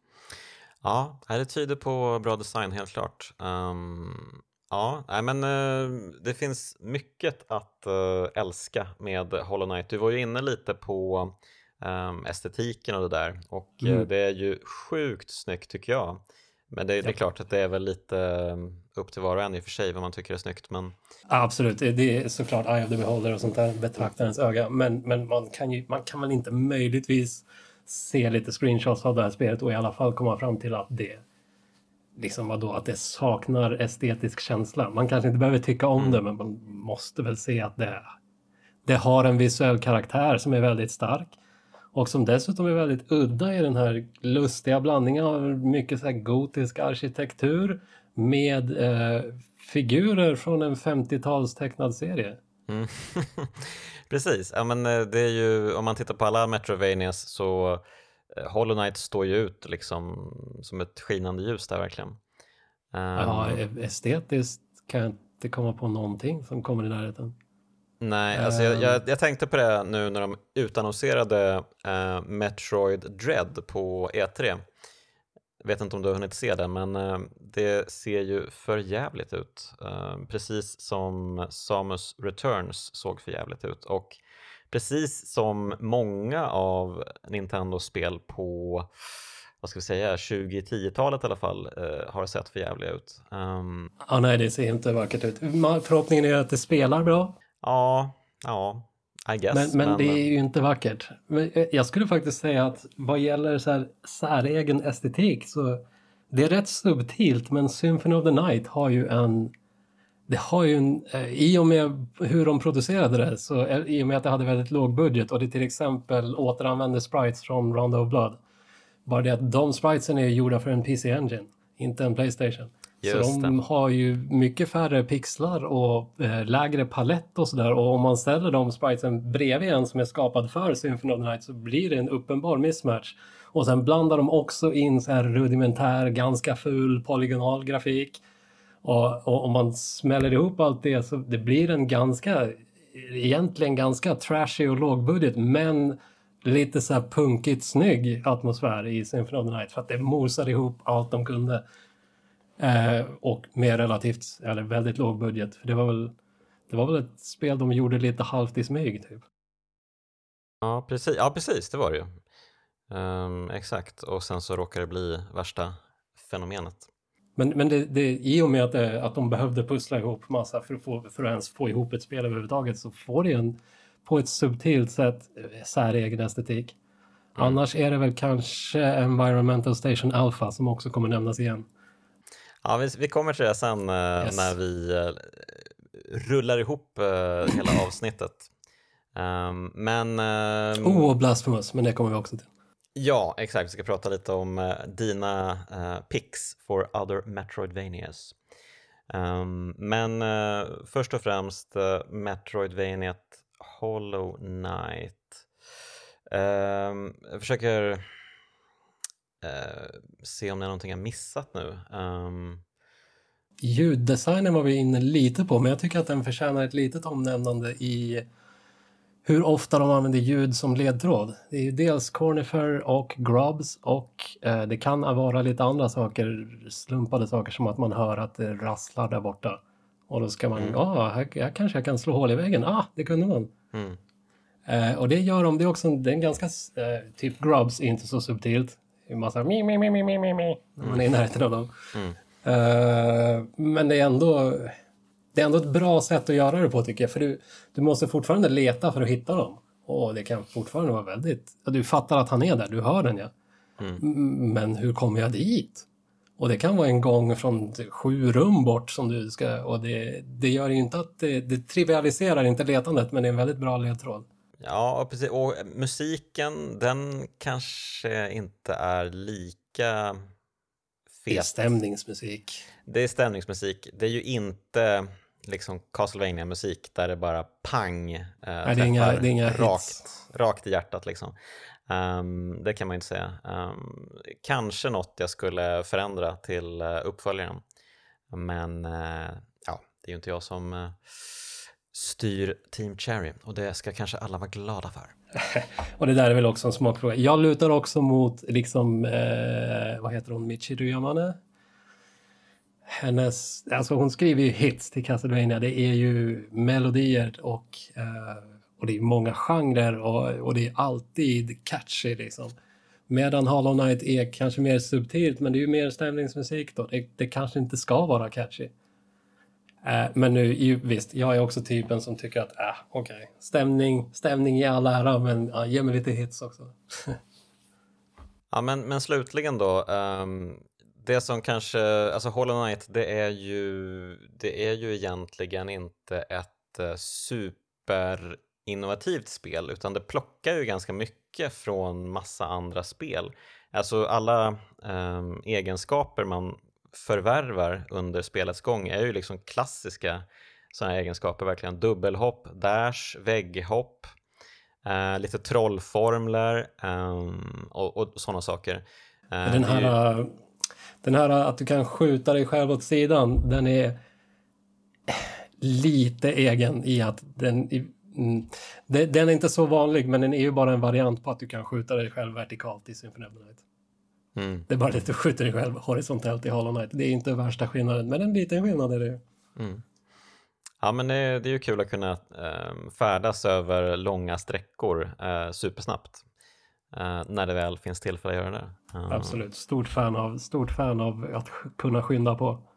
Ja, det tyder på bra design helt klart. Um, ja, men uh, det finns mycket att uh, älska med Hollow Knight. Du var ju inne lite på um, estetiken och det där och mm. uh, det är ju sjukt snyggt tycker jag. Men det, det, är klart att det är väl lite um, upp till var och en i och för sig vad man tycker är snyggt. Men... Absolut, det är såklart Eye of the Beholder och sånt där, betraktarens öga. Men, men man, kan ju, man kan väl inte möjligtvis se lite screenshots av det här spelet och i alla fall komma fram till att det liksom vadå, att det saknar estetisk känsla. Man kanske inte behöver tycka om mm. det, men man måste väl se att det, det har en visuell karaktär som är väldigt stark. Och som dessutom är väldigt udda i den här lustiga blandningen av mycket så här gotisk arkitektur med eh, figurer från en 50-tals tecknad serie. Mm. Precis, ja, men eh, det är ju, om man tittar på alla Metrovanias så eh, Hollow Knight står ju ut liksom som ett skinande ljus där verkligen. Um... Ja, e- estetiskt kan jag inte komma på någonting som kommer i närheten. Nej, alltså jag, jag, jag, tänkte på det nu när de utannonserade uh, Metroid Dread på E3. Vet inte om du har hunnit se det, men uh, det ser ju för jävligt ut. Uh, precis som Samus Returns såg för jävligt ut. Och precis som många av Nintendos spel på vad ska vi säga, 2010-talet i alla fall har sett för jävliga ut. Um... Ja, nej, det ser inte vackert ut. Förhoppningen är att det spelar bra. Ja, ja, I guess. Men, men, men, det är ju inte vackert. Eh, jag skulle faktiskt säga att vad gäller så här säregen estetik så det är rätt subtilt men Symphony of the Night har ju en det har ju en, eh, i och med hur de producerade det, så eh, i och med att det hade väldigt låg budget och det till exempel återanvände sprites från Round of Blood. Bara det att de spritesen är gjorda för en PC Engine, inte en Playstation. Just så de det. har ju mycket färre pixlar och eh, lägre palett och sådär. Och om man ställer de spritesen bredvid en som är skapad för Symphony of the Night så blir det en uppenbar mismatch. Och sen blandar de också in så här rudimentär, ganska ful polygonal grafik. Och, och om man smäller ihop allt det så det blir en ganska, egentligen ganska trashy och lågbudget men lite så här punkigt snygg atmosfär i Symphony of the Night för att det mosade ihop allt de kunde. Eh, och med relativt, eller väldigt låg budget. För det var väl, det var väl ett spel de gjorde lite halvt i smyg typ. Ja, precis, ja, precis det var det ju. Um, exakt, och sen så råkar det bli värsta fenomenet. Men, men det, det, i och med att, det, att de behövde pussla ihop massa för att, få, för att ens få ihop ett spel överhuvudtaget så får det en på ett subtilt sätt säregen estetik. Mm. Annars är det väl kanske Environmental Station Alpha som också kommer nämnas igen. Ja, vi, vi kommer till det sen uh, yes. när vi uh, rullar ihop uh, hela avsnittet. Um, men... Um, oh, Blasphemous, men det kommer vi också till. Ja, exakt. Vi ska prata lite om uh, dina uh, picks for other Metroidvanias. Um, men uh, först och främst uh, Metroidvaniat Hollow Knight. Jag försöker uh, se om det är någonting jag missat nu. Um... Ljuddesignen var vi inne lite på, men jag tycker att den förtjänar ett litet omnämnande i hur ofta de använder ljud som ledtråd. Det är ju dels Cornifer och Grubs och eh, det kan vara lite andra saker, slumpade saker som att man hör att det rasslar där borta. Och då ska man, ja, mm. ah, här, här kanske jag kan slå hål i väggen. Ah, det kunde man. Mm. Eh, och det gör de, det är också det är en ganska, eh, typ Grubs är inte så subtilt. Är massa mi, mi, mi, mi, mi, mi, mi, när man är i närheten av dem. Mm. Eh, men det är ändå det är ändå ett bra sätt att göra det på tycker jag. För du, du måste fortfarande leta för att hitta dem. Och det kan fortfarande vara väldigt... Du fattar att han är där, du hör den ja. Mm. Men hur kommer jag dit? Och det kan vara en gång från sju rum bort som du ska... Och det, det gör inte att... Det, det trivialiserar inte letandet, men det är en väldigt bra ledtråd. Ja, precis. Och musiken, den kanske inte är lika fet. Det är stämningsmusik. Det är stämningsmusik. Det är ju inte liksom castlevania musik där det bara pang eh, Nej, det är inga, det är inga rakt, rakt i hjärtat. Liksom. Um, det kan man inte säga. Um, kanske något jag skulle förändra till uh, uppföljaren. Men uh, ja, det är ju inte jag som uh, styr Team Cherry och det ska kanske alla vara glada för. och det där är väl också en smakfråga. Jag lutar också mot liksom, eh, vad heter hon, Michi Ryamane? hennes, alltså hon skriver ju hits till Castlevania. Det är ju melodier och, eh, och det är många genrer och, och det är alltid catchy liksom. Medan Hollow Knight är kanske mer subtilt, men det är ju mer stämningsmusik då. Det, det kanske inte ska vara catchy. Eh, men nu, visst, jag är också typen som tycker att, äh, okej, okay. stämning, stämning i all ära, men ja, ge mig lite hits också. ja, men, men slutligen då, um, det som kanske, alltså Hollow Knight, det är ju, det är ju egentligen inte ett eh, superinnovativt spel utan det plockar ju ganska mycket från massa andra spel. Alltså alla um, egenskaper man förvärvar under spelets gång är ju liksom klassiska sådana egenskaper, verkligen dubbelhopp, dash, vägghopp, eh, lite trollformler eh, och, och sådana saker. Eh, den här den här att du kan skjuta dig själv åt sidan, den är lite egen i att den, mm, den är inte så vanlig, men den är ju bara en variant på att du kan skjuta dig själv vertikalt i Symphony of the Night. Mm. Det är bara det att du skjuter dig själv horisontellt i Hollow Knight. Det är inte värsta skillnaden, men en liten skillnad är det mm. Ja, men det är, det är ju kul att kunna eh, färdas över långa sträckor eh, supersnabbt eh, när det väl finns tillfälle att göra det. Uh. Absolut, stort fan, av, stort fan av att kunna skynda på.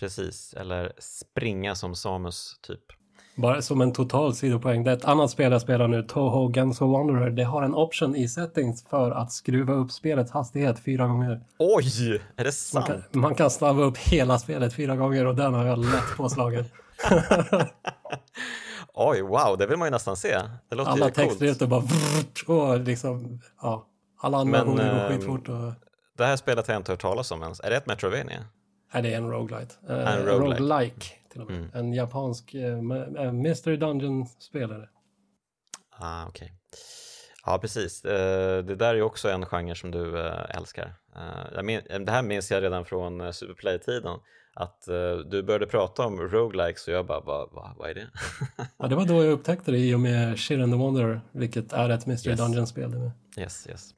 Precis, eller springa som Samus typ. Bara som en total sidopoäng. Det är ett annat spel jag spelar nu, Toho Guns of Wanderer. Det har en option i settings för att skruva upp spelets hastighet fyra gånger. Oj, är det sant? Man kan, man kan snabba upp hela spelet fyra gånger och den har jag lätt påslagen. Oj, wow, det vill man ju nästan se. Det låter Alla textrutor bara och liksom, ja, alla animationer går eh, skitfort. Och... Det här spelet har jag inte hört talas om ens. Är det ett Metrovania? Nej, det är en roguelite. Uh, en roguelike. roguelike till och med. Mm. En japansk uh, Mystery Dungeon-spelare. Ah, okej. Okay. Ja, precis. Uh, det där är ju också en genre som du älskar. det här minns jag redan från Superplay-tiden att du började prata om roguelikes och jag bara, vad, vad, vad är det? ja, det var då jag upptäckte det i och med Shit and the Wonder, vilket är ett Mystery yes. Dungeon-spel. Yes, yes.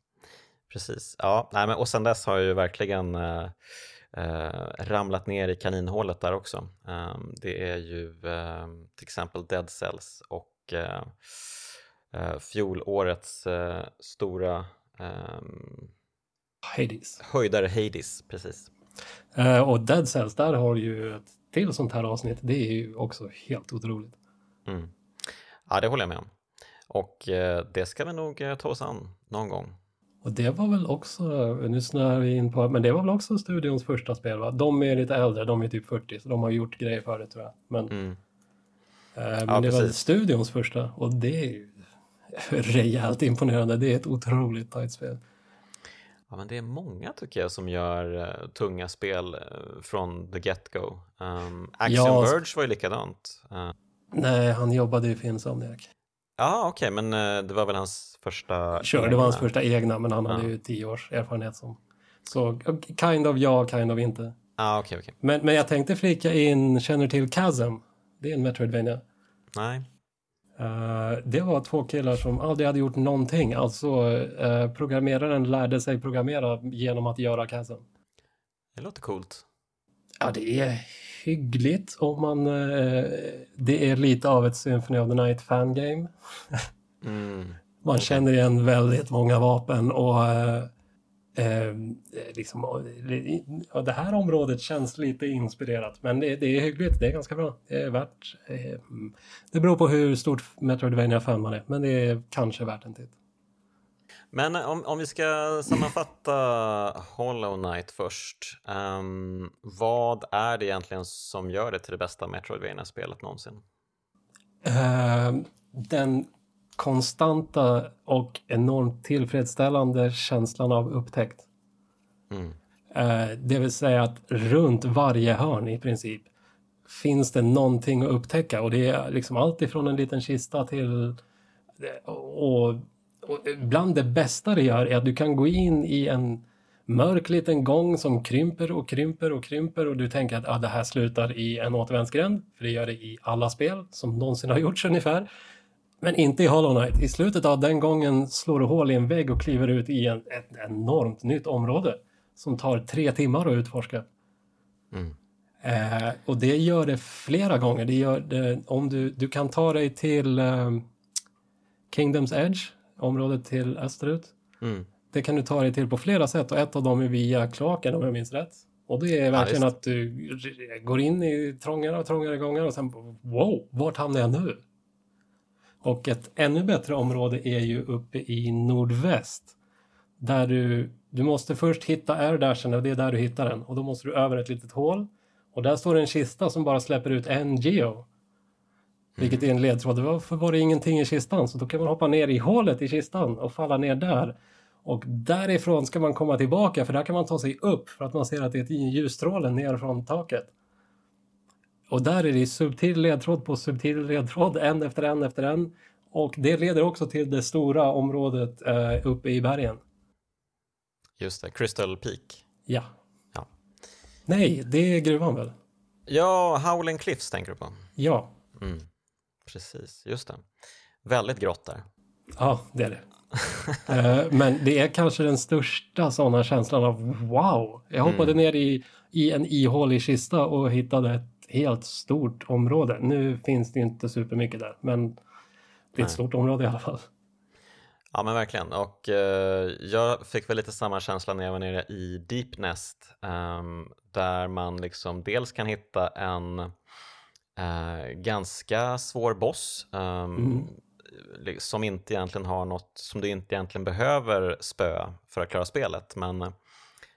Precis. Ja, nej, men, och sen dess har jag ju verkligen ramlat ner i kaninhålet där också. Um, det är ju um, till exempel Dead Cells och fjolårets stora um, Hades. höjdare Hades, precis. Och Dead Cells, där har ju ett till sånt här avsnitt. Det är ju också helt otroligt. Mm. Ja, det håller jag med om. Och det ska vi nog ta oss an någon gång. Och det var väl också, nu snöar vi in på, men det var väl också studions första spel va? De är lite äldre, de är typ 40, så de har gjort grejer för det tror jag. Men, mm. men ja, det precis. var studions första och det är ju rejält imponerande. Det är ett otroligt tajt spel. Ja, men det är många tycker jag som gör uh, tunga spel uh, från the get-go. Um, Axiom ja, Verge var ju likadant. Uh. Nej, han jobbade i Finsomniac. Ja, okej, okay, men det var väl hans första Sure, egna. det var hans första egna, men han ja. hade ju tio års erfarenhet som... Så kind of ja, kind of inte. Ah, okay, okay. Men, men jag tänkte flika in, känner till Chasm? Det är en Metroidvania. Nej. Uh, det var två killar som aldrig hade gjort någonting. Alltså uh, programmeraren lärde sig programmera genom att göra Chasm. Det låter coolt. Ja, det är hyggligt om man... Uh, det är lite av ett Symphony of the Night fangame. mm. Man känner igen väldigt många vapen och Eh, liksom, ja, det här området känns lite inspirerat men det, det, är hyggligt, det är ganska bra. Det är värt... Eh, det beror på hur stort metroidvania fan man är men det är kanske värt en titt. Men om, om vi ska sammanfatta Hollow Knight först. Um, vad är det egentligen som gör det till det bästa Metroidvania-spelet någonsin? Uh, den konstanta och enormt tillfredsställande känslan av upptäckt. Mm. Eh, det vill säga att runt varje hörn i princip finns det någonting att upptäcka och det är liksom allt ifrån en liten kista till och, och bland det bästa det gör är att du kan gå in i en mörk liten gång som krymper och krymper och krymper och du tänker att ah, det här slutar i en återvändsgränd, för det gör det i alla spel som någonsin har gjorts ungefär. Men inte i Hollow Knight. I slutet av den gången slår du hål i en vägg och kliver ut i en, ett enormt nytt område som tar tre timmar att utforska. Mm. Eh, och det gör det flera gånger. Det gör det, om du, du kan ta dig till eh, Kingdoms Edge, området till österut. Mm. Det kan du ta dig till på flera sätt och ett av dem är via kloaken om jag minns rätt. Och det är verkligen ja, att du går in i trångare och trångare gångar och sen wow, vart hamnar jag nu? Och ett ännu bättre område är ju uppe i nordväst. Där du, du måste först hitta airdashen och det är där du hittar den. Och då måste du över ett litet hål. Och där står en kista som bara släpper ut en geo. Vilket är en ledtråd. Varför var det ingenting i kistan? Så då kan man hoppa ner i hålet i kistan och falla ner där. Och därifrån ska man komma tillbaka för där kan man ta sig upp för att man ser att det är ett ljusstråle ner från taket. Och där är det subtil ledtråd på subtil ledtråd, en efter en efter en. Och det leder också till det stora området eh, uppe i bergen. Just det, Crystal Peak. Ja. ja. Nej, det är gruvan väl? Ja, Howling Cliffs tänker du på? Ja. Mm. Precis, just det. Väldigt grått där. Ja, det är det. uh, men det är kanske den största sådana känslan av wow. Jag hoppade mm. ner i, i en ihålig kista och hittade ett helt stort område. Nu finns det inte supermycket där, men det är ett stort område i alla fall. Ja men verkligen och eh, jag fick väl lite samma känsla när jag var nere i Deep Nest eh, där man liksom dels kan hitta en eh, ganska svår boss ehm, mm. som inte egentligen har något som du inte egentligen behöver spöa för att klara spelet men eh,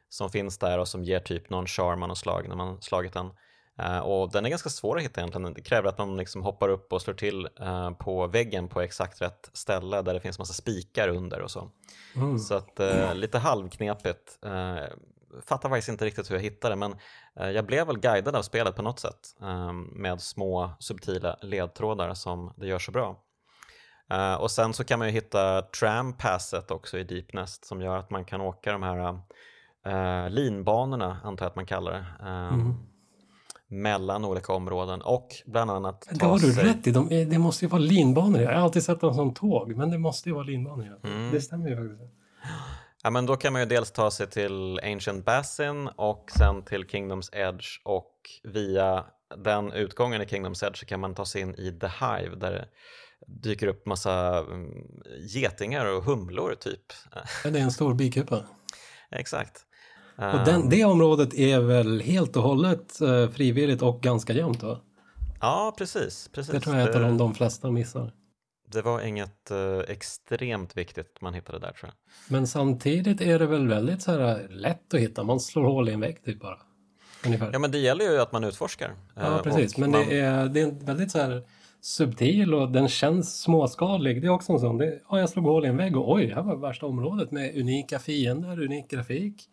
som finns där och som ger typ någon charm och slag när man slagit den. Uh, och den är ganska svår att hitta egentligen. Det kräver att man liksom hoppar upp och slår till uh, på väggen på exakt rätt ställe där det finns massa spikar under och så. Mm. Så att uh, lite halvknepigt. Fattar faktiskt inte riktigt hur jag hittade men jag blev väl guidad av spelet på något sätt med små subtila ledtrådar som det gör så bra. och sen så kan man ju hitta tram passet också i Deep Nest som gör att man kan åka de här eh, linbanorna, antar jag att man kallar det, eh, mm. mellan olika områden och bland annat Det har du sig... rätt i, De, det måste ju vara linbanor. Jag har alltid sett dem som tåg, men det måste ju vara linbanor. Mm. Det stämmer ju faktiskt. Ja, men då kan man ju dels ta sig till Ancient Basin och sen till Kingdoms Edge och via den utgången i Kingdoms Edge så kan man ta sig in i The Hive där det dyker upp massa mm, getingar och humlor typ. Ja, det är en stor bikupa. Exakt. Och den, det området är väl helt och hållet uh, frivilligt och ganska jämnt va? Ja, precis. precis. Det tror jag är ett av de flesta missar. Det var inget uh, extremt viktigt man hittade där tror jag. Men samtidigt är det väl väldigt så här lätt att hitta, man slår hål i en vägg typ bara. Ungefär. Ja men det gäller ju att man utforskar. Ja precis, men man... det, är, det är väldigt så här subtil och den känns småskalig. Det är också en sån. Det, ja, jag slog hål i en vägg och oj, här var värsta området med unika fiender, unik grafik.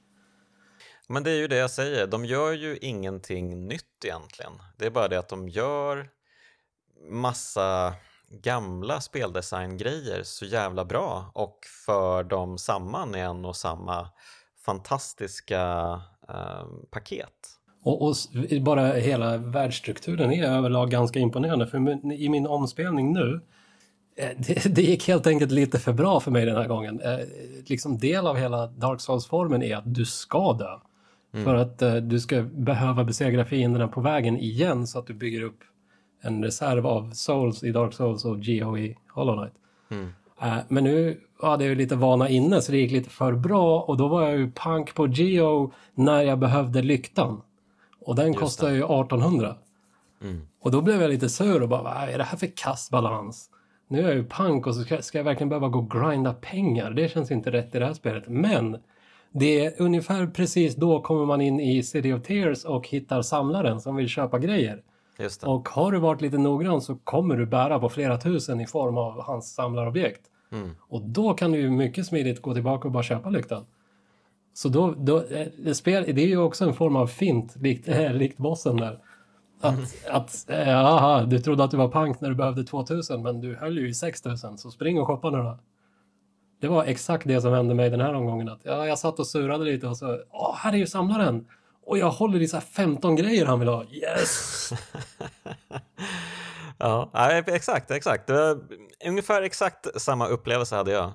Men det är ju det jag säger, de gör ju ingenting nytt egentligen. Det är bara det att de gör massa gamla speldesigngrejer så jävla bra och för dem samman i en och samma fantastiska eh, paket. Och, och, bara hela världsstrukturen är överlag ganska imponerande. För i min omspelning nu, eh, det, det, gick helt enkelt lite för bra för mig den här gången. Eh, liksom del av hela Dark Souls-formen är att du ska dö. Mm. För att uh, du ska behöva besegra fienderna på vägen igen så att du bygger upp en reserv av Souls i Dark Souls och Geo i Hollow Knight. Mm. Uh, men nu hade jag lite vana inne så det gick lite för bra och då var jag ju pank på Geo när jag behövde lyktan. Och den Just kostar det. ju 1800. Mm. Och då blev jag lite sur och bara, vad är det här för kastbalans? Nu är jag ju pank och så ska, ska jag verkligen behöva gå och grinda pengar. Det känns inte rätt i det här spelet. Men det är ungefär precis då kommer man in i City of Tears och hittar samlaren som vill köpa grejer. Och har du varit lite noggrann så kommer du bära på flera tusen i form av hans samlarobjekt. Mm. Och då kan du ju mycket smidigt gå tillbaka och bara köpa lyktan. Så då, då eh, det, spel, det är ju också en form av fint, likt, äh, likt bossen där. Att, mm. att äh, aha, du trodde att du var pank när du behövde 2000 men du höll ju i 6000 så spring och shoppa nu då. Det var exakt det som hände mig den här omgången. Att, ja, jag satt och surrade lite och så, åh, här är ju samlaren! Och jag håller i så här 15 grejer han vill ha. Yes! ja, exakt, exakt. Det var ungefär exakt samma upplevelse hade jag.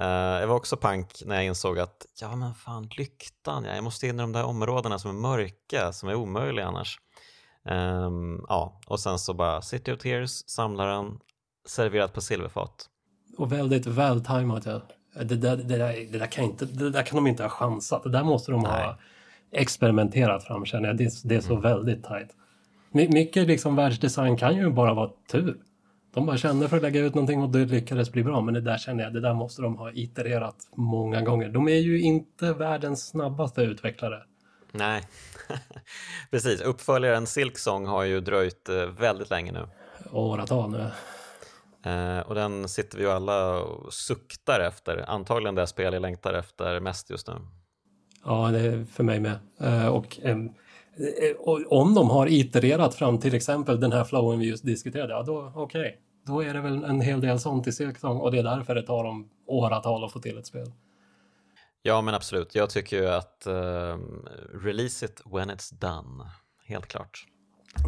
Uh, jag var också pank när jag insåg att ja men fan lyktan, ja, jag måste in i de där områdena som är mörka, som är omöjliga annars. Um, ja, och sen så bara City of Tears, samlaren, serverat på silverfat. Och väldigt vältajmat ja. Det där, det, där, det, där kan inte, det där kan de inte ha chansat. Det där måste de Nej. ha experimenterat fram känner jag. Det, det är så mm. väldigt tajt. My, mycket liksom världsdesign kan ju bara vara tur. De bara kände för att lägga ut någonting och det lyckades bli bra. Men det där känner jag, det där måste de ha itererat många gånger. De är ju inte världens snabbaste utvecklare. Nej, precis. Uppföljaren Silksong har ju dröjt eh, väldigt länge nu. Åratal nu. Eh, och den sitter vi ju alla och suktar efter. Antagligen det spel jag längtar efter mest just nu. Ja, det är för mig med. Eh, och, eh, och om de har itererat fram till exempel den här flowen vi just diskuterade, ja då okej. Okay. Då är det väl en hel del sånt i Silksong och det är därför det tar dem åratal att få till ett spel. Ja, men absolut. Jag tycker ju att uh, release it when it's done. Helt klart.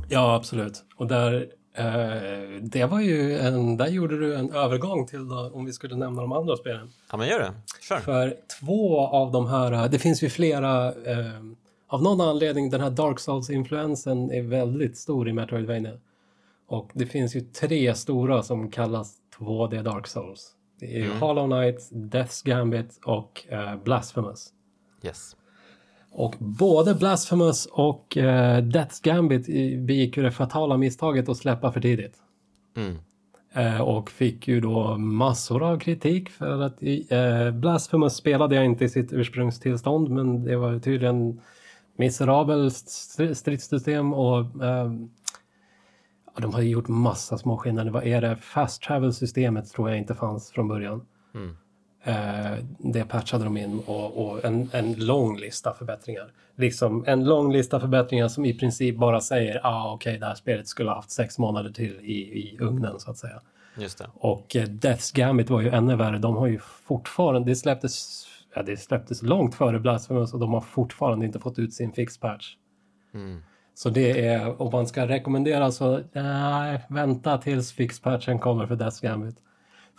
Ja, absolut. Och där Uh, det var ju en, där gjorde du en övergång till då, om vi skulle nämna de andra spelen. Ja men gör det, Kör. För två av de här, det finns ju flera, uh, av någon anledning den här Dark Souls-influensen är väldigt stor i Metroidvania. Och det finns ju tre stora som kallas 2D Dark Souls. Det är mm. Hollow Knight, Death's Gambit och uh, Blasphemous. Yes. Och både Blasphemous och uh, Death's Gambit begick ju det fatala misstaget att släppa för tidigt. Mm. Uh, och fick ju då massor av kritik för att uh, Blasphemous spelade jag inte i sitt ursprungstillstånd men det var tydligen miserabelt stridssystem och uh, de har gjort massa små skillnader. Vad är det? Fast travel-systemet tror jag inte fanns från början. Mm. Eh, det patchade de in och, och en, en, lång lista förbättringar. Liksom en lång lista förbättringar som i princip bara säger ah, okej, okay, det här spelet skulle ha haft sex månader till i, i ugnen så att säga. Just det. Och eh, Death's Gambit var ju ännu värre. De har ju fortfarande, det släpptes ja, det släpptes långt före Blasphemous och de har fortfarande inte fått ut sin fix-patch. Mm. Så det är, om man ska rekommendera så, nej, vänta tills fix-patchen kommer för Death Gambit.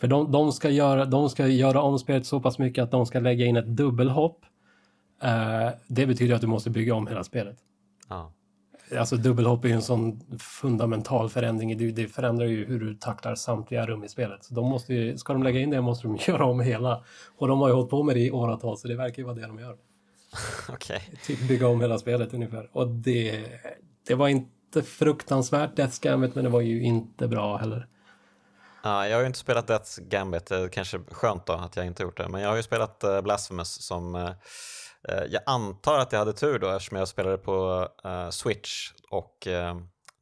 För de, de, ska göra, de ska göra om spelet så pass mycket att de ska lägga in ett dubbelhopp. Eh, det betyder att du måste bygga om hela spelet. Ja. Alltså dubbelhopp är ju en sån fundamental förändring. Det, det förändrar ju hur du tacklar samtliga rum i spelet. Så de måste ju, ska de lägga in det måste de göra om hela. Och de har ju hållit på med det i åratal så det verkar ju vara det de gör. Okej. Typ bygga om hela spelet ungefär. Och det, det var inte fruktansvärt Death Gambit men det var ju inte bra heller. Ja, jag har ju inte spelat Death's Gambit, det är kanske skönt då att jag inte gjort det. Men jag har ju spelat uh, Blasphemous som uh, jag antar att jag hade tur då eftersom jag spelade på uh, Switch och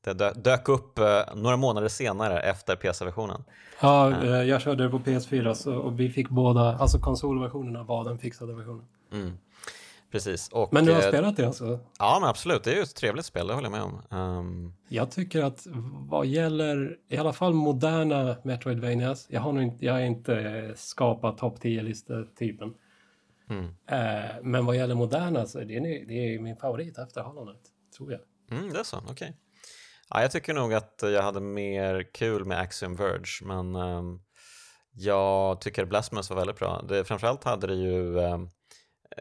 det dö dök upp några månader senare efter PC-versionen. Ja, jag körde det på PS4 så, och vi fick båda, alltså konsolversionerna var den fixade versionen. Mm. Precis. Och, men du har spelat det alltså? Ja, men absolut. Det är ju ett trevligt spel, det håller jag med om. Um... Jag tycker att vad gäller i alla fall moderna Metroidvanias, jag har, inte, jag har inte skapat topp 10-listor-typen. Mm. Uh, men vad gäller moderna så är det, det är min favorit efter Hollow tror jag. Mm, det är så, okej. Okay. Ja, jag tycker nog att jag hade mer kul med Axiom Verge, men um, jag tycker Blasphemous var väldigt bra. Det, framförallt hade det ju um,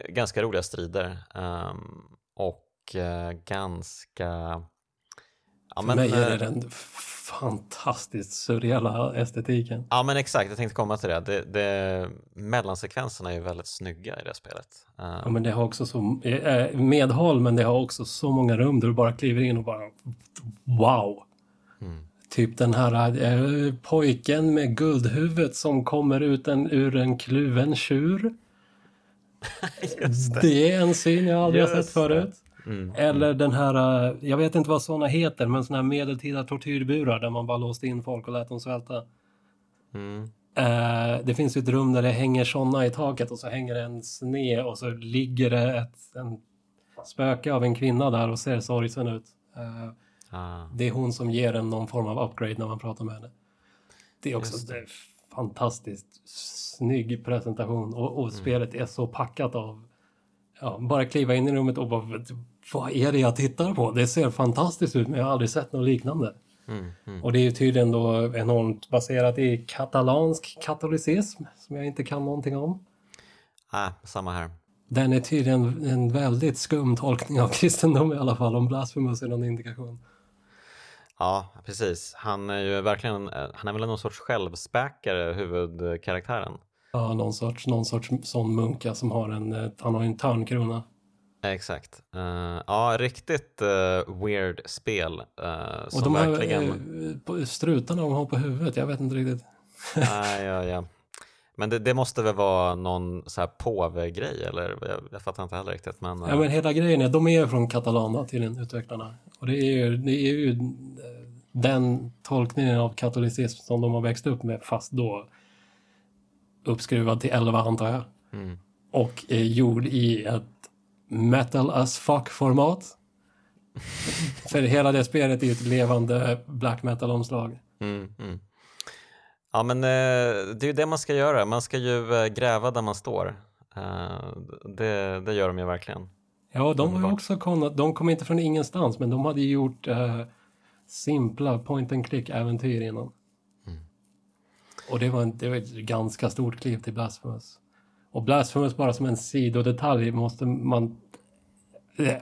ganska roliga strider um, och uh, ganska... Ja, För men, mig är det eh, den fantastiskt surreala estetiken. Ja men exakt, jag tänkte komma till det. det, det mellansekvenserna är ju väldigt snygga i det spelet. Um, ja men det har också så, eh, medhåll men det har också så många rum där du bara kliver in och bara wow. Mm. Typ den här äh, pojken med guldhuvudet som kommer ut en, ur en kluven tjur. det. det. är en syn jag aldrig Just har sett förut. Mm. Eller den här, eh, jag vet inte vad sådana heter, men sådana här medeltida tortyrburar där man bara låste in folk och lät dem svälta. Mm. Uh, det finns ju ett rum där det hänger sådana i taket och så hänger det en sne och så ligger det ett en spöke av en kvinna där och ser sorgsen ut. Uh, ah. Det är hon som ger en någon form av upgrade när man pratar med henne. Det är också det. Fantastiskt snygg presentation och, och mm. spelet är så packat av ja, bara kliva in i rummet och bara vad är det jag tittar på? Det ser fantastiskt ut men jag har aldrig sett något liknande. Mm, mm. Och det är ju tydligen då enormt baserat i katalansk katolicism som jag inte kan någonting om. Ah, samma här. Den är tydligen en väldigt skum tolkning av kristendom i alla fall, om Blasphemous är någon indikation. Ja, precis. Han är ju verkligen, han är väl någon sorts självspäkare, huvudkaraktären. Ja, någon sorts, någon sorts sån munka som har en, eh, han har en törnkrona. Exakt. Uh, ja, riktigt uh, weird spel. Uh, och de här verkligen... strutarna de har på huvudet, jag vet inte riktigt. Nej, ja, ja. Men det, det, måste väl vara någon så här påve-grej eller? Jag, jag, fattar inte heller riktigt. Men, ja, men hela grejen är, de är från Catalana till utvecklarna. Och det är ju, det är ju den tolkningen av katolicism som de har växt upp med, fast då uppskruvad till 11 antar jag. Mm. Och är gjord i ett metal as fuck-format. För hela det spelet är ju ett levande black metal-omslag. Mm, mm. Ja men eh, det är ju det man ska göra, man ska ju eh, gräva där man står. Eh, det, det gör de ju verkligen. Ja, de har ju också kommit, de kom inte från ingenstans men de hade ju gjort simpla point and click äventyr innan. Och det var, en, det var ett ganska stort kliv till Blasphemous. Och Blasphemous bara som en sidodetalj måste man...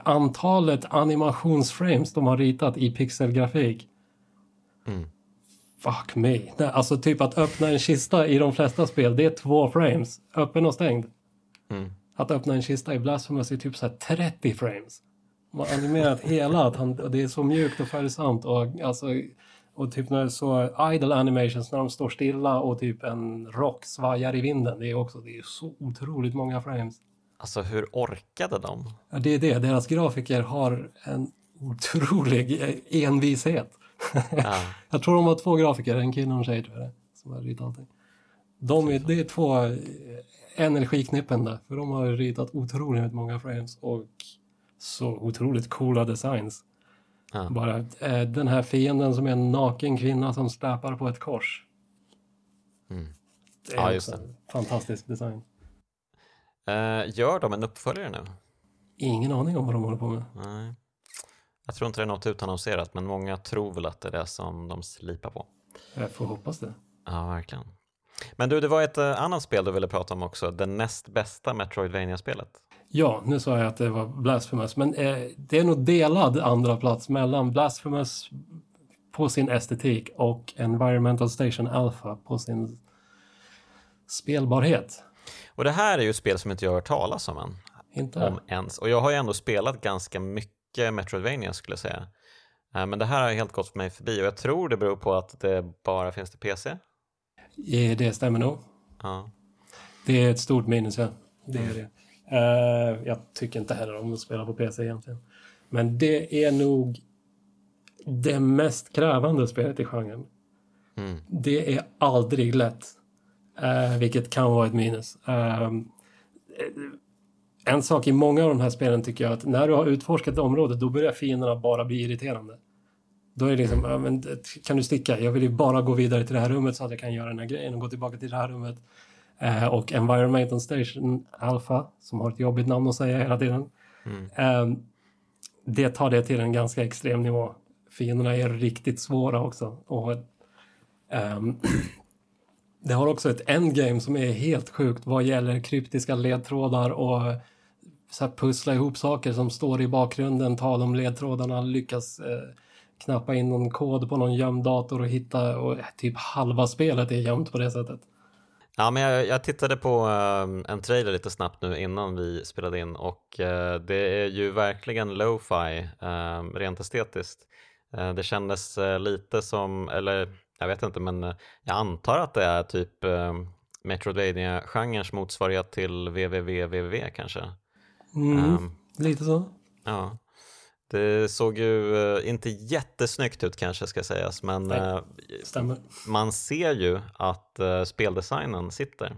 Antalet animationsframes de har ritat i pixelgrafik. Mm. Fuck me. Nej, alltså typ att öppna en kista i de flesta spel, det är två frames. Öppen och stängd. Mm. Att öppna en kista i Blasphemous är typ så 30 frames. Man har animerat hela, att han, det är så mjukt och följsamt och alltså och typ när så idle animations när de står stilla och typ en rock svajar i vinden. Det är också det är så otroligt många frames. Alltså hur orkade de? Ja, det är det. Deras grafiker har en otrolig envishet. Ja. jag tror de har två grafiker, en kille och en tjej tror jag som har ritat allting. De är, det är två energiknippen för de har ritat otroligt många frames och så otroligt coola designs. Ja. Bara eh, den här fienden som är en naken kvinna som släpar på ett kors. Mm. Det är ja, just det. fantastisk design. Uh, gör de en uppföljare nu? Ingen aning om vad de håller på med. Nej. Jag tror inte det är något utannonserat, men många tror väl att det är det som de slipar på. Jag får hoppas det. Ja, verkligen. Men du, det var ett uh, annat spel du ville prata om också, det näst bästa Metroidvania-spelet. Ja, nu sa jag att det var Blasphemous, men eh, det är nog delad andra plats mellan Blasphemous på sin estetik och Environmental Station Alpha på sin spelbarhet. Och det här är ju ett spel som inte jag har hört talas om än. Inte? Om ens. Och jag har ju ändå spelat ganska mycket Metroidvania skulle jag säga. Eh, men det här har helt gått mig förbi och jag tror det beror på att det bara finns till PC. Ja, det stämmer nog. Ja. Det är ett stort minus, ja. Det är det. Uh, jag tycker inte heller om att spela på PC egentligen. Men det är nog det mest krävande spelet i genren. Mm. Det är aldrig lätt. Uh, vilket kan vara ett minus. Uh, en sak i många av de här spelen tycker jag att när du har utforskat ett område då börjar fienderna bara bli irriterande. Då är det liksom, ja, men, kan du sticka? Jag vill ju bara gå vidare till det här rummet så att jag kan göra den här grejen och gå tillbaka till det här rummet. Eh, och Environmental Station Alpha, som har ett jobbigt namn att säga hela tiden. Mm. Eh, det tar det till en ganska extrem nivå. Fienderna är riktigt svåra också. Och, ehm, det har också ett endgame som är helt sjukt vad gäller kryptiska ledtrådar och så här pussla ihop saker som står i bakgrunden, ta de ledtrådarna, lyckas eh, knappa in någon kod på någon gömd dator och hitta och typ halva spelet är gömt på det sättet. Ja, men jag, jag tittade på eh, en trailer lite snabbt nu innan vi spelade in och eh, det är ju verkligen lo-fi eh, rent estetiskt. Eh, det kändes eh, lite som, eller jag vet inte, men jag antar att det är typ um, Metroidvania-genrens motsvarighet till www kanske. Mm, lite så. Ja. Det såg ju uh, inte jättesnyggt ut kanske ska sägas men uh, man ser ju att speldesignen sitter.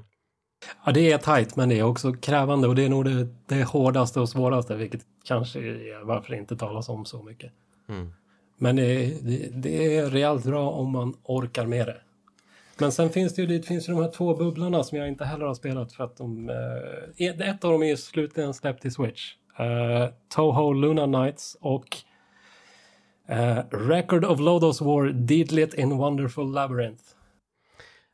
Ja det är tajt men det är också krävande och det är nog det, det hårdaste och svåraste vilket kanske är varför det inte talas om så mycket. Mm. Men det, det, det, är rejält bra om man orkar med det. Men sen finns det ju det finns ju de här två bubblorna som jag inte heller har spelat för att de... Eh, e- ett av dem är ju slutligen släppt till Switch. Uh, Toho Luna Nights och uh, Record of Lodos War Deedlit in Wonderful Labyrinth.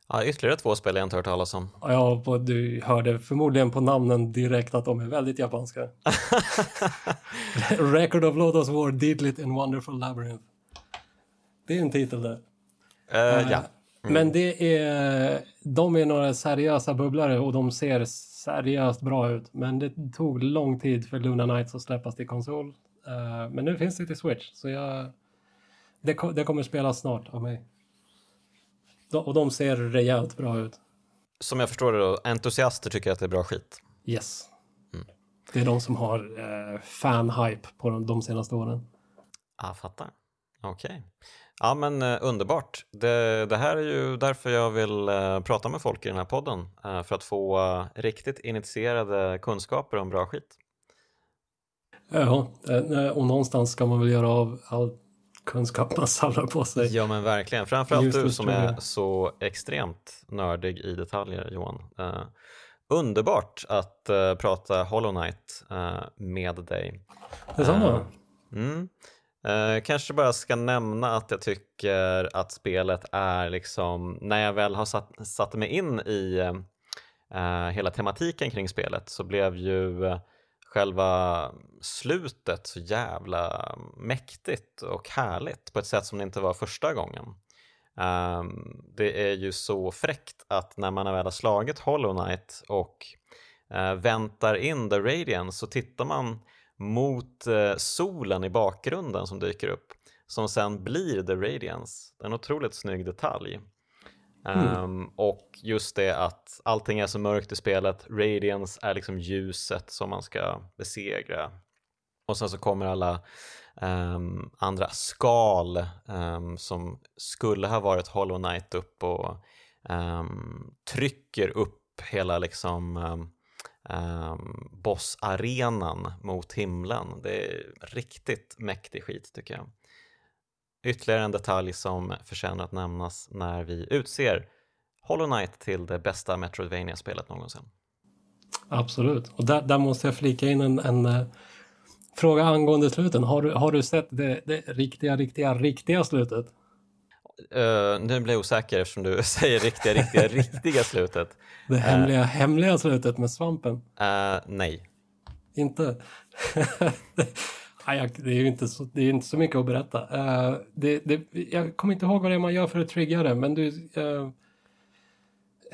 Ja, ytterligare två spel jag inte hört talas om. Ja, du hörde förmodligen på namnen direkt att de är väldigt japanska. Record of Lodos War Deedlit in Wonderful Labyrinth. Det är en titel det. Uh, ja. Mm. Men det är, de är några seriösa bubblare och de ser seriöst bra ut. Men det tog lång tid för Luna Knights att släppas till konsol. Uh, men nu finns det till Switch, så jag, det, det kommer spelas snart av mig. Och de ser rejält bra ut. Som jag förstår det då, entusiaster tycker att det är bra skit? Yes. Mm. Det är de som har uh, fan-hype på de, de senaste åren. Ja, fattar. Okej. Okay. Ja men eh, underbart. Det, det, här är ju därför jag vill eh, prata med folk i den här podden. Eh, för att få eh, riktigt initierade kunskaper om bra skit. Ja, eh, och någonstans ska man väl göra av all kunskap man samlar på sig. Ja men verkligen, framförallt Just du som är så extremt nördig i detaljer Johan. Eh, underbart att prata Hollow Knight med dig. Detsamma. Mm. Uh, kanske bara ska nämna att jag tycker att spelet är liksom, när jag väl har satt, satt mig in i uh, hela tematiken kring spelet så blev ju uh, själva slutet så jävla mäktigt och härligt på ett sätt som det inte var första gången. Um, det är ju så fräckt att när man väl har slagit Hollow Knight och eh, väntar in The Radiance så tittar man mot uh, solen i bakgrunden som dyker upp som sen blir The Radiance. Det är en otroligt snygg detalj. Mm. Um, och just det att allting är så mörkt i spelet, Radiance är liksom ljuset som man ska besegra. Och sen så kommer alla um, andra skal um, som skulle ha varit Hollow Knight upp och trycker upp hela liksom um, bossarenan mot himlen. Det är riktigt mäktig skit tycker jag. Ytterligare en detalj som förtjänar att nämnas när vi utser Hollow Knight till det bästa Metroidvania-spelet någonsin. Absolut. Och där, där måste jag flika in en, en uh, fråga angående sluten. Har du, har du sett det, det riktiga, riktiga, riktiga slutet? Uh, nu blir jag osäker eftersom du säger riktiga, riktiga, riktiga slutet. Det hemliga, uh, hemliga slutet med svampen? Nej. Inte? Nej, det är ju inte så, det är inte så mycket att berätta. Uh, det, det, jag kommer inte ihåg vad det är man gör för att trigga det, men du uh,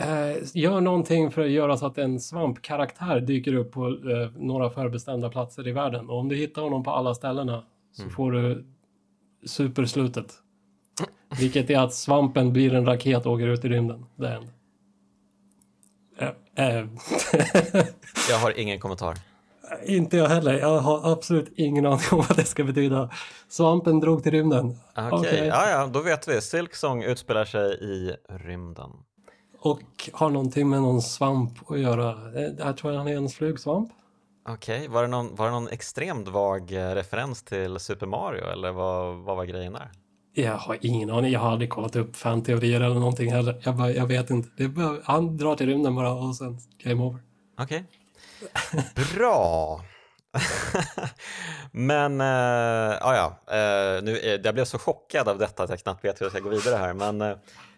uh, gör någonting för att göra så att en svampkaraktär dyker upp på några förbestämda platser i världen. Och om du hittar honom på alla ställena så mm. får du superslutet. Vilket är att svampen blir en raket och åker ut i rymden. Det är en. jag har ingen kommentar. Inte jag heller. Jag har absolut ingen aning om vad det ska betyda. Svampen drog till rymden. Okej, okay. okay. ja, ja, då vet vi. Silksong utspelar sig i rymden. Och har någonting med någon svamp att göra. Jag tror han är en flugsvamp. Okej, okay. var, det någon, var det någon extremt vag eh, referens till Super Mario eller vad, vad var grejen där? Jag har ingen aning. Jag har aldrig kollat upp fanteorier eller någonting heller. Jag, bara, jag vet inte. Det bara, han drar till rymden bara och sen game over. Okej. Okay. Bra! Men, äh, ja, äh, nu, jag blev så chockad av detta att jag knappt vet hur jag ska gå vidare här. Men, äh,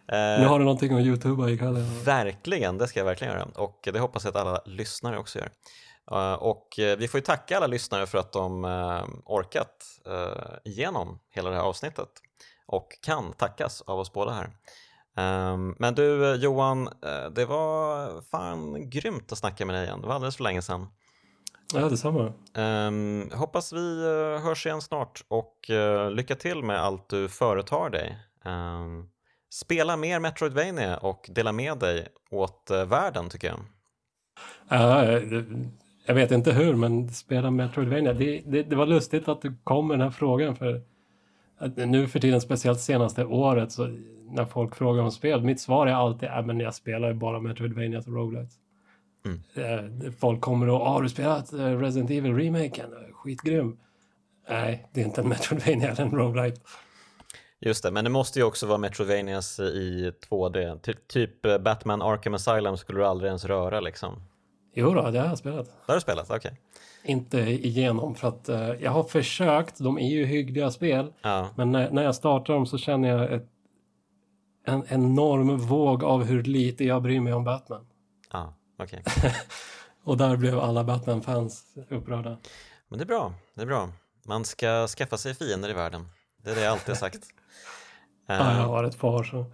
nu har du någonting att youtuba ikväll. Verkligen, det ska jag verkligen göra. Och det hoppas jag att alla lyssnare också gör. Och vi får ju tacka alla lyssnare för att de orkat igenom hela det här avsnittet och kan tackas av oss båda här. Um, men du Johan, eh, det var fan grymt att snacka med dig igen. Det var alldeles för länge sedan. Ja, detsamma. Um, hoppas vi uh, hörs igen snart och uh, lycka till med allt du företar dig. Um, spela mer Metroidvania och dela med dig åt uh, världen tycker jag. Uh, jag vet inte hur, men spela Metroidvania. Det, det, det var lustigt att du kom med den här frågan för nu för tiden, speciellt senaste året, så när folk frågar om spel, mitt svar är alltid att äh, jag spelar bara Metroidvania och roguelites. Mm. Eh, folk kommer och, har du spelat eh, Resident Evil remaken? Skitgrym. Nej, det är inte en Metroidvania eller en roguelite. Just det, men det måste ju också vara Metroidvanias i 2D. Ty typ eh, Batman Arkham Asylum skulle du aldrig ens röra liksom. Jo då, det har jag spelat. Det har du spelat, okej. Okay. Inte igenom för att uh, jag har försökt, de är ju hyggliga spel. Ja. Men när, när jag startar dem så känner jag ett en enorm våg av hur lite jag bryr mig om Batman. Ja, okej. Okay. och där blev alla Batman-fans upprörda. Men det är bra, det är bra. Man ska skaffa sig fiender i världen. Det är det jag alltid har sagt. ja, jag eh, har ett par så.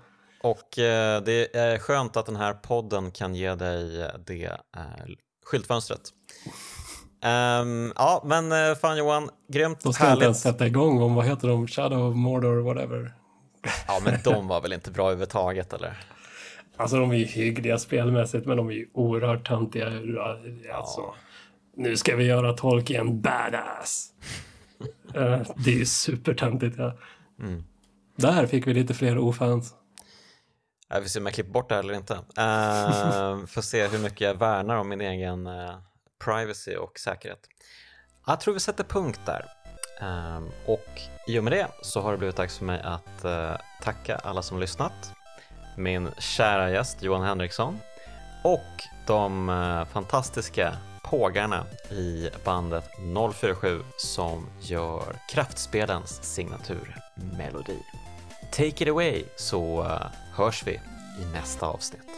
Och eh, det är skönt att den här podden kan ge dig det eh, skyltfönstret. Um, ja, men fan Johan, grymt, Då ska härligt. jag inte ens sätta igång om, vad heter de, Shadow of Mordor, whatever. Ja, men de var väl inte bra överhuvudtaget eller? Alltså de är ju hyggliga spelmässigt, men de är ju oerhört töntiga. Alltså, ja. Nu ska vi göra Tolkien badass. uh, det är ju supertöntigt. Ja. Mm. Där fick vi lite fler ofans. Jag får se om jag klipper bort det här eller inte. Uh, får se hur mycket jag värnar om min egen uh, privacy och säkerhet. Jag tror vi sätter punkt där. Um, och i och med det så har det blivit dags för mig att uh, tacka alla som lyssnat. Min kära gäst Johan Henriksson och de uh, fantastiska pågarna i bandet 047 som gör kraftspelens signaturmelodi. Take it away så uh, hörs vi i nästa avsnitt.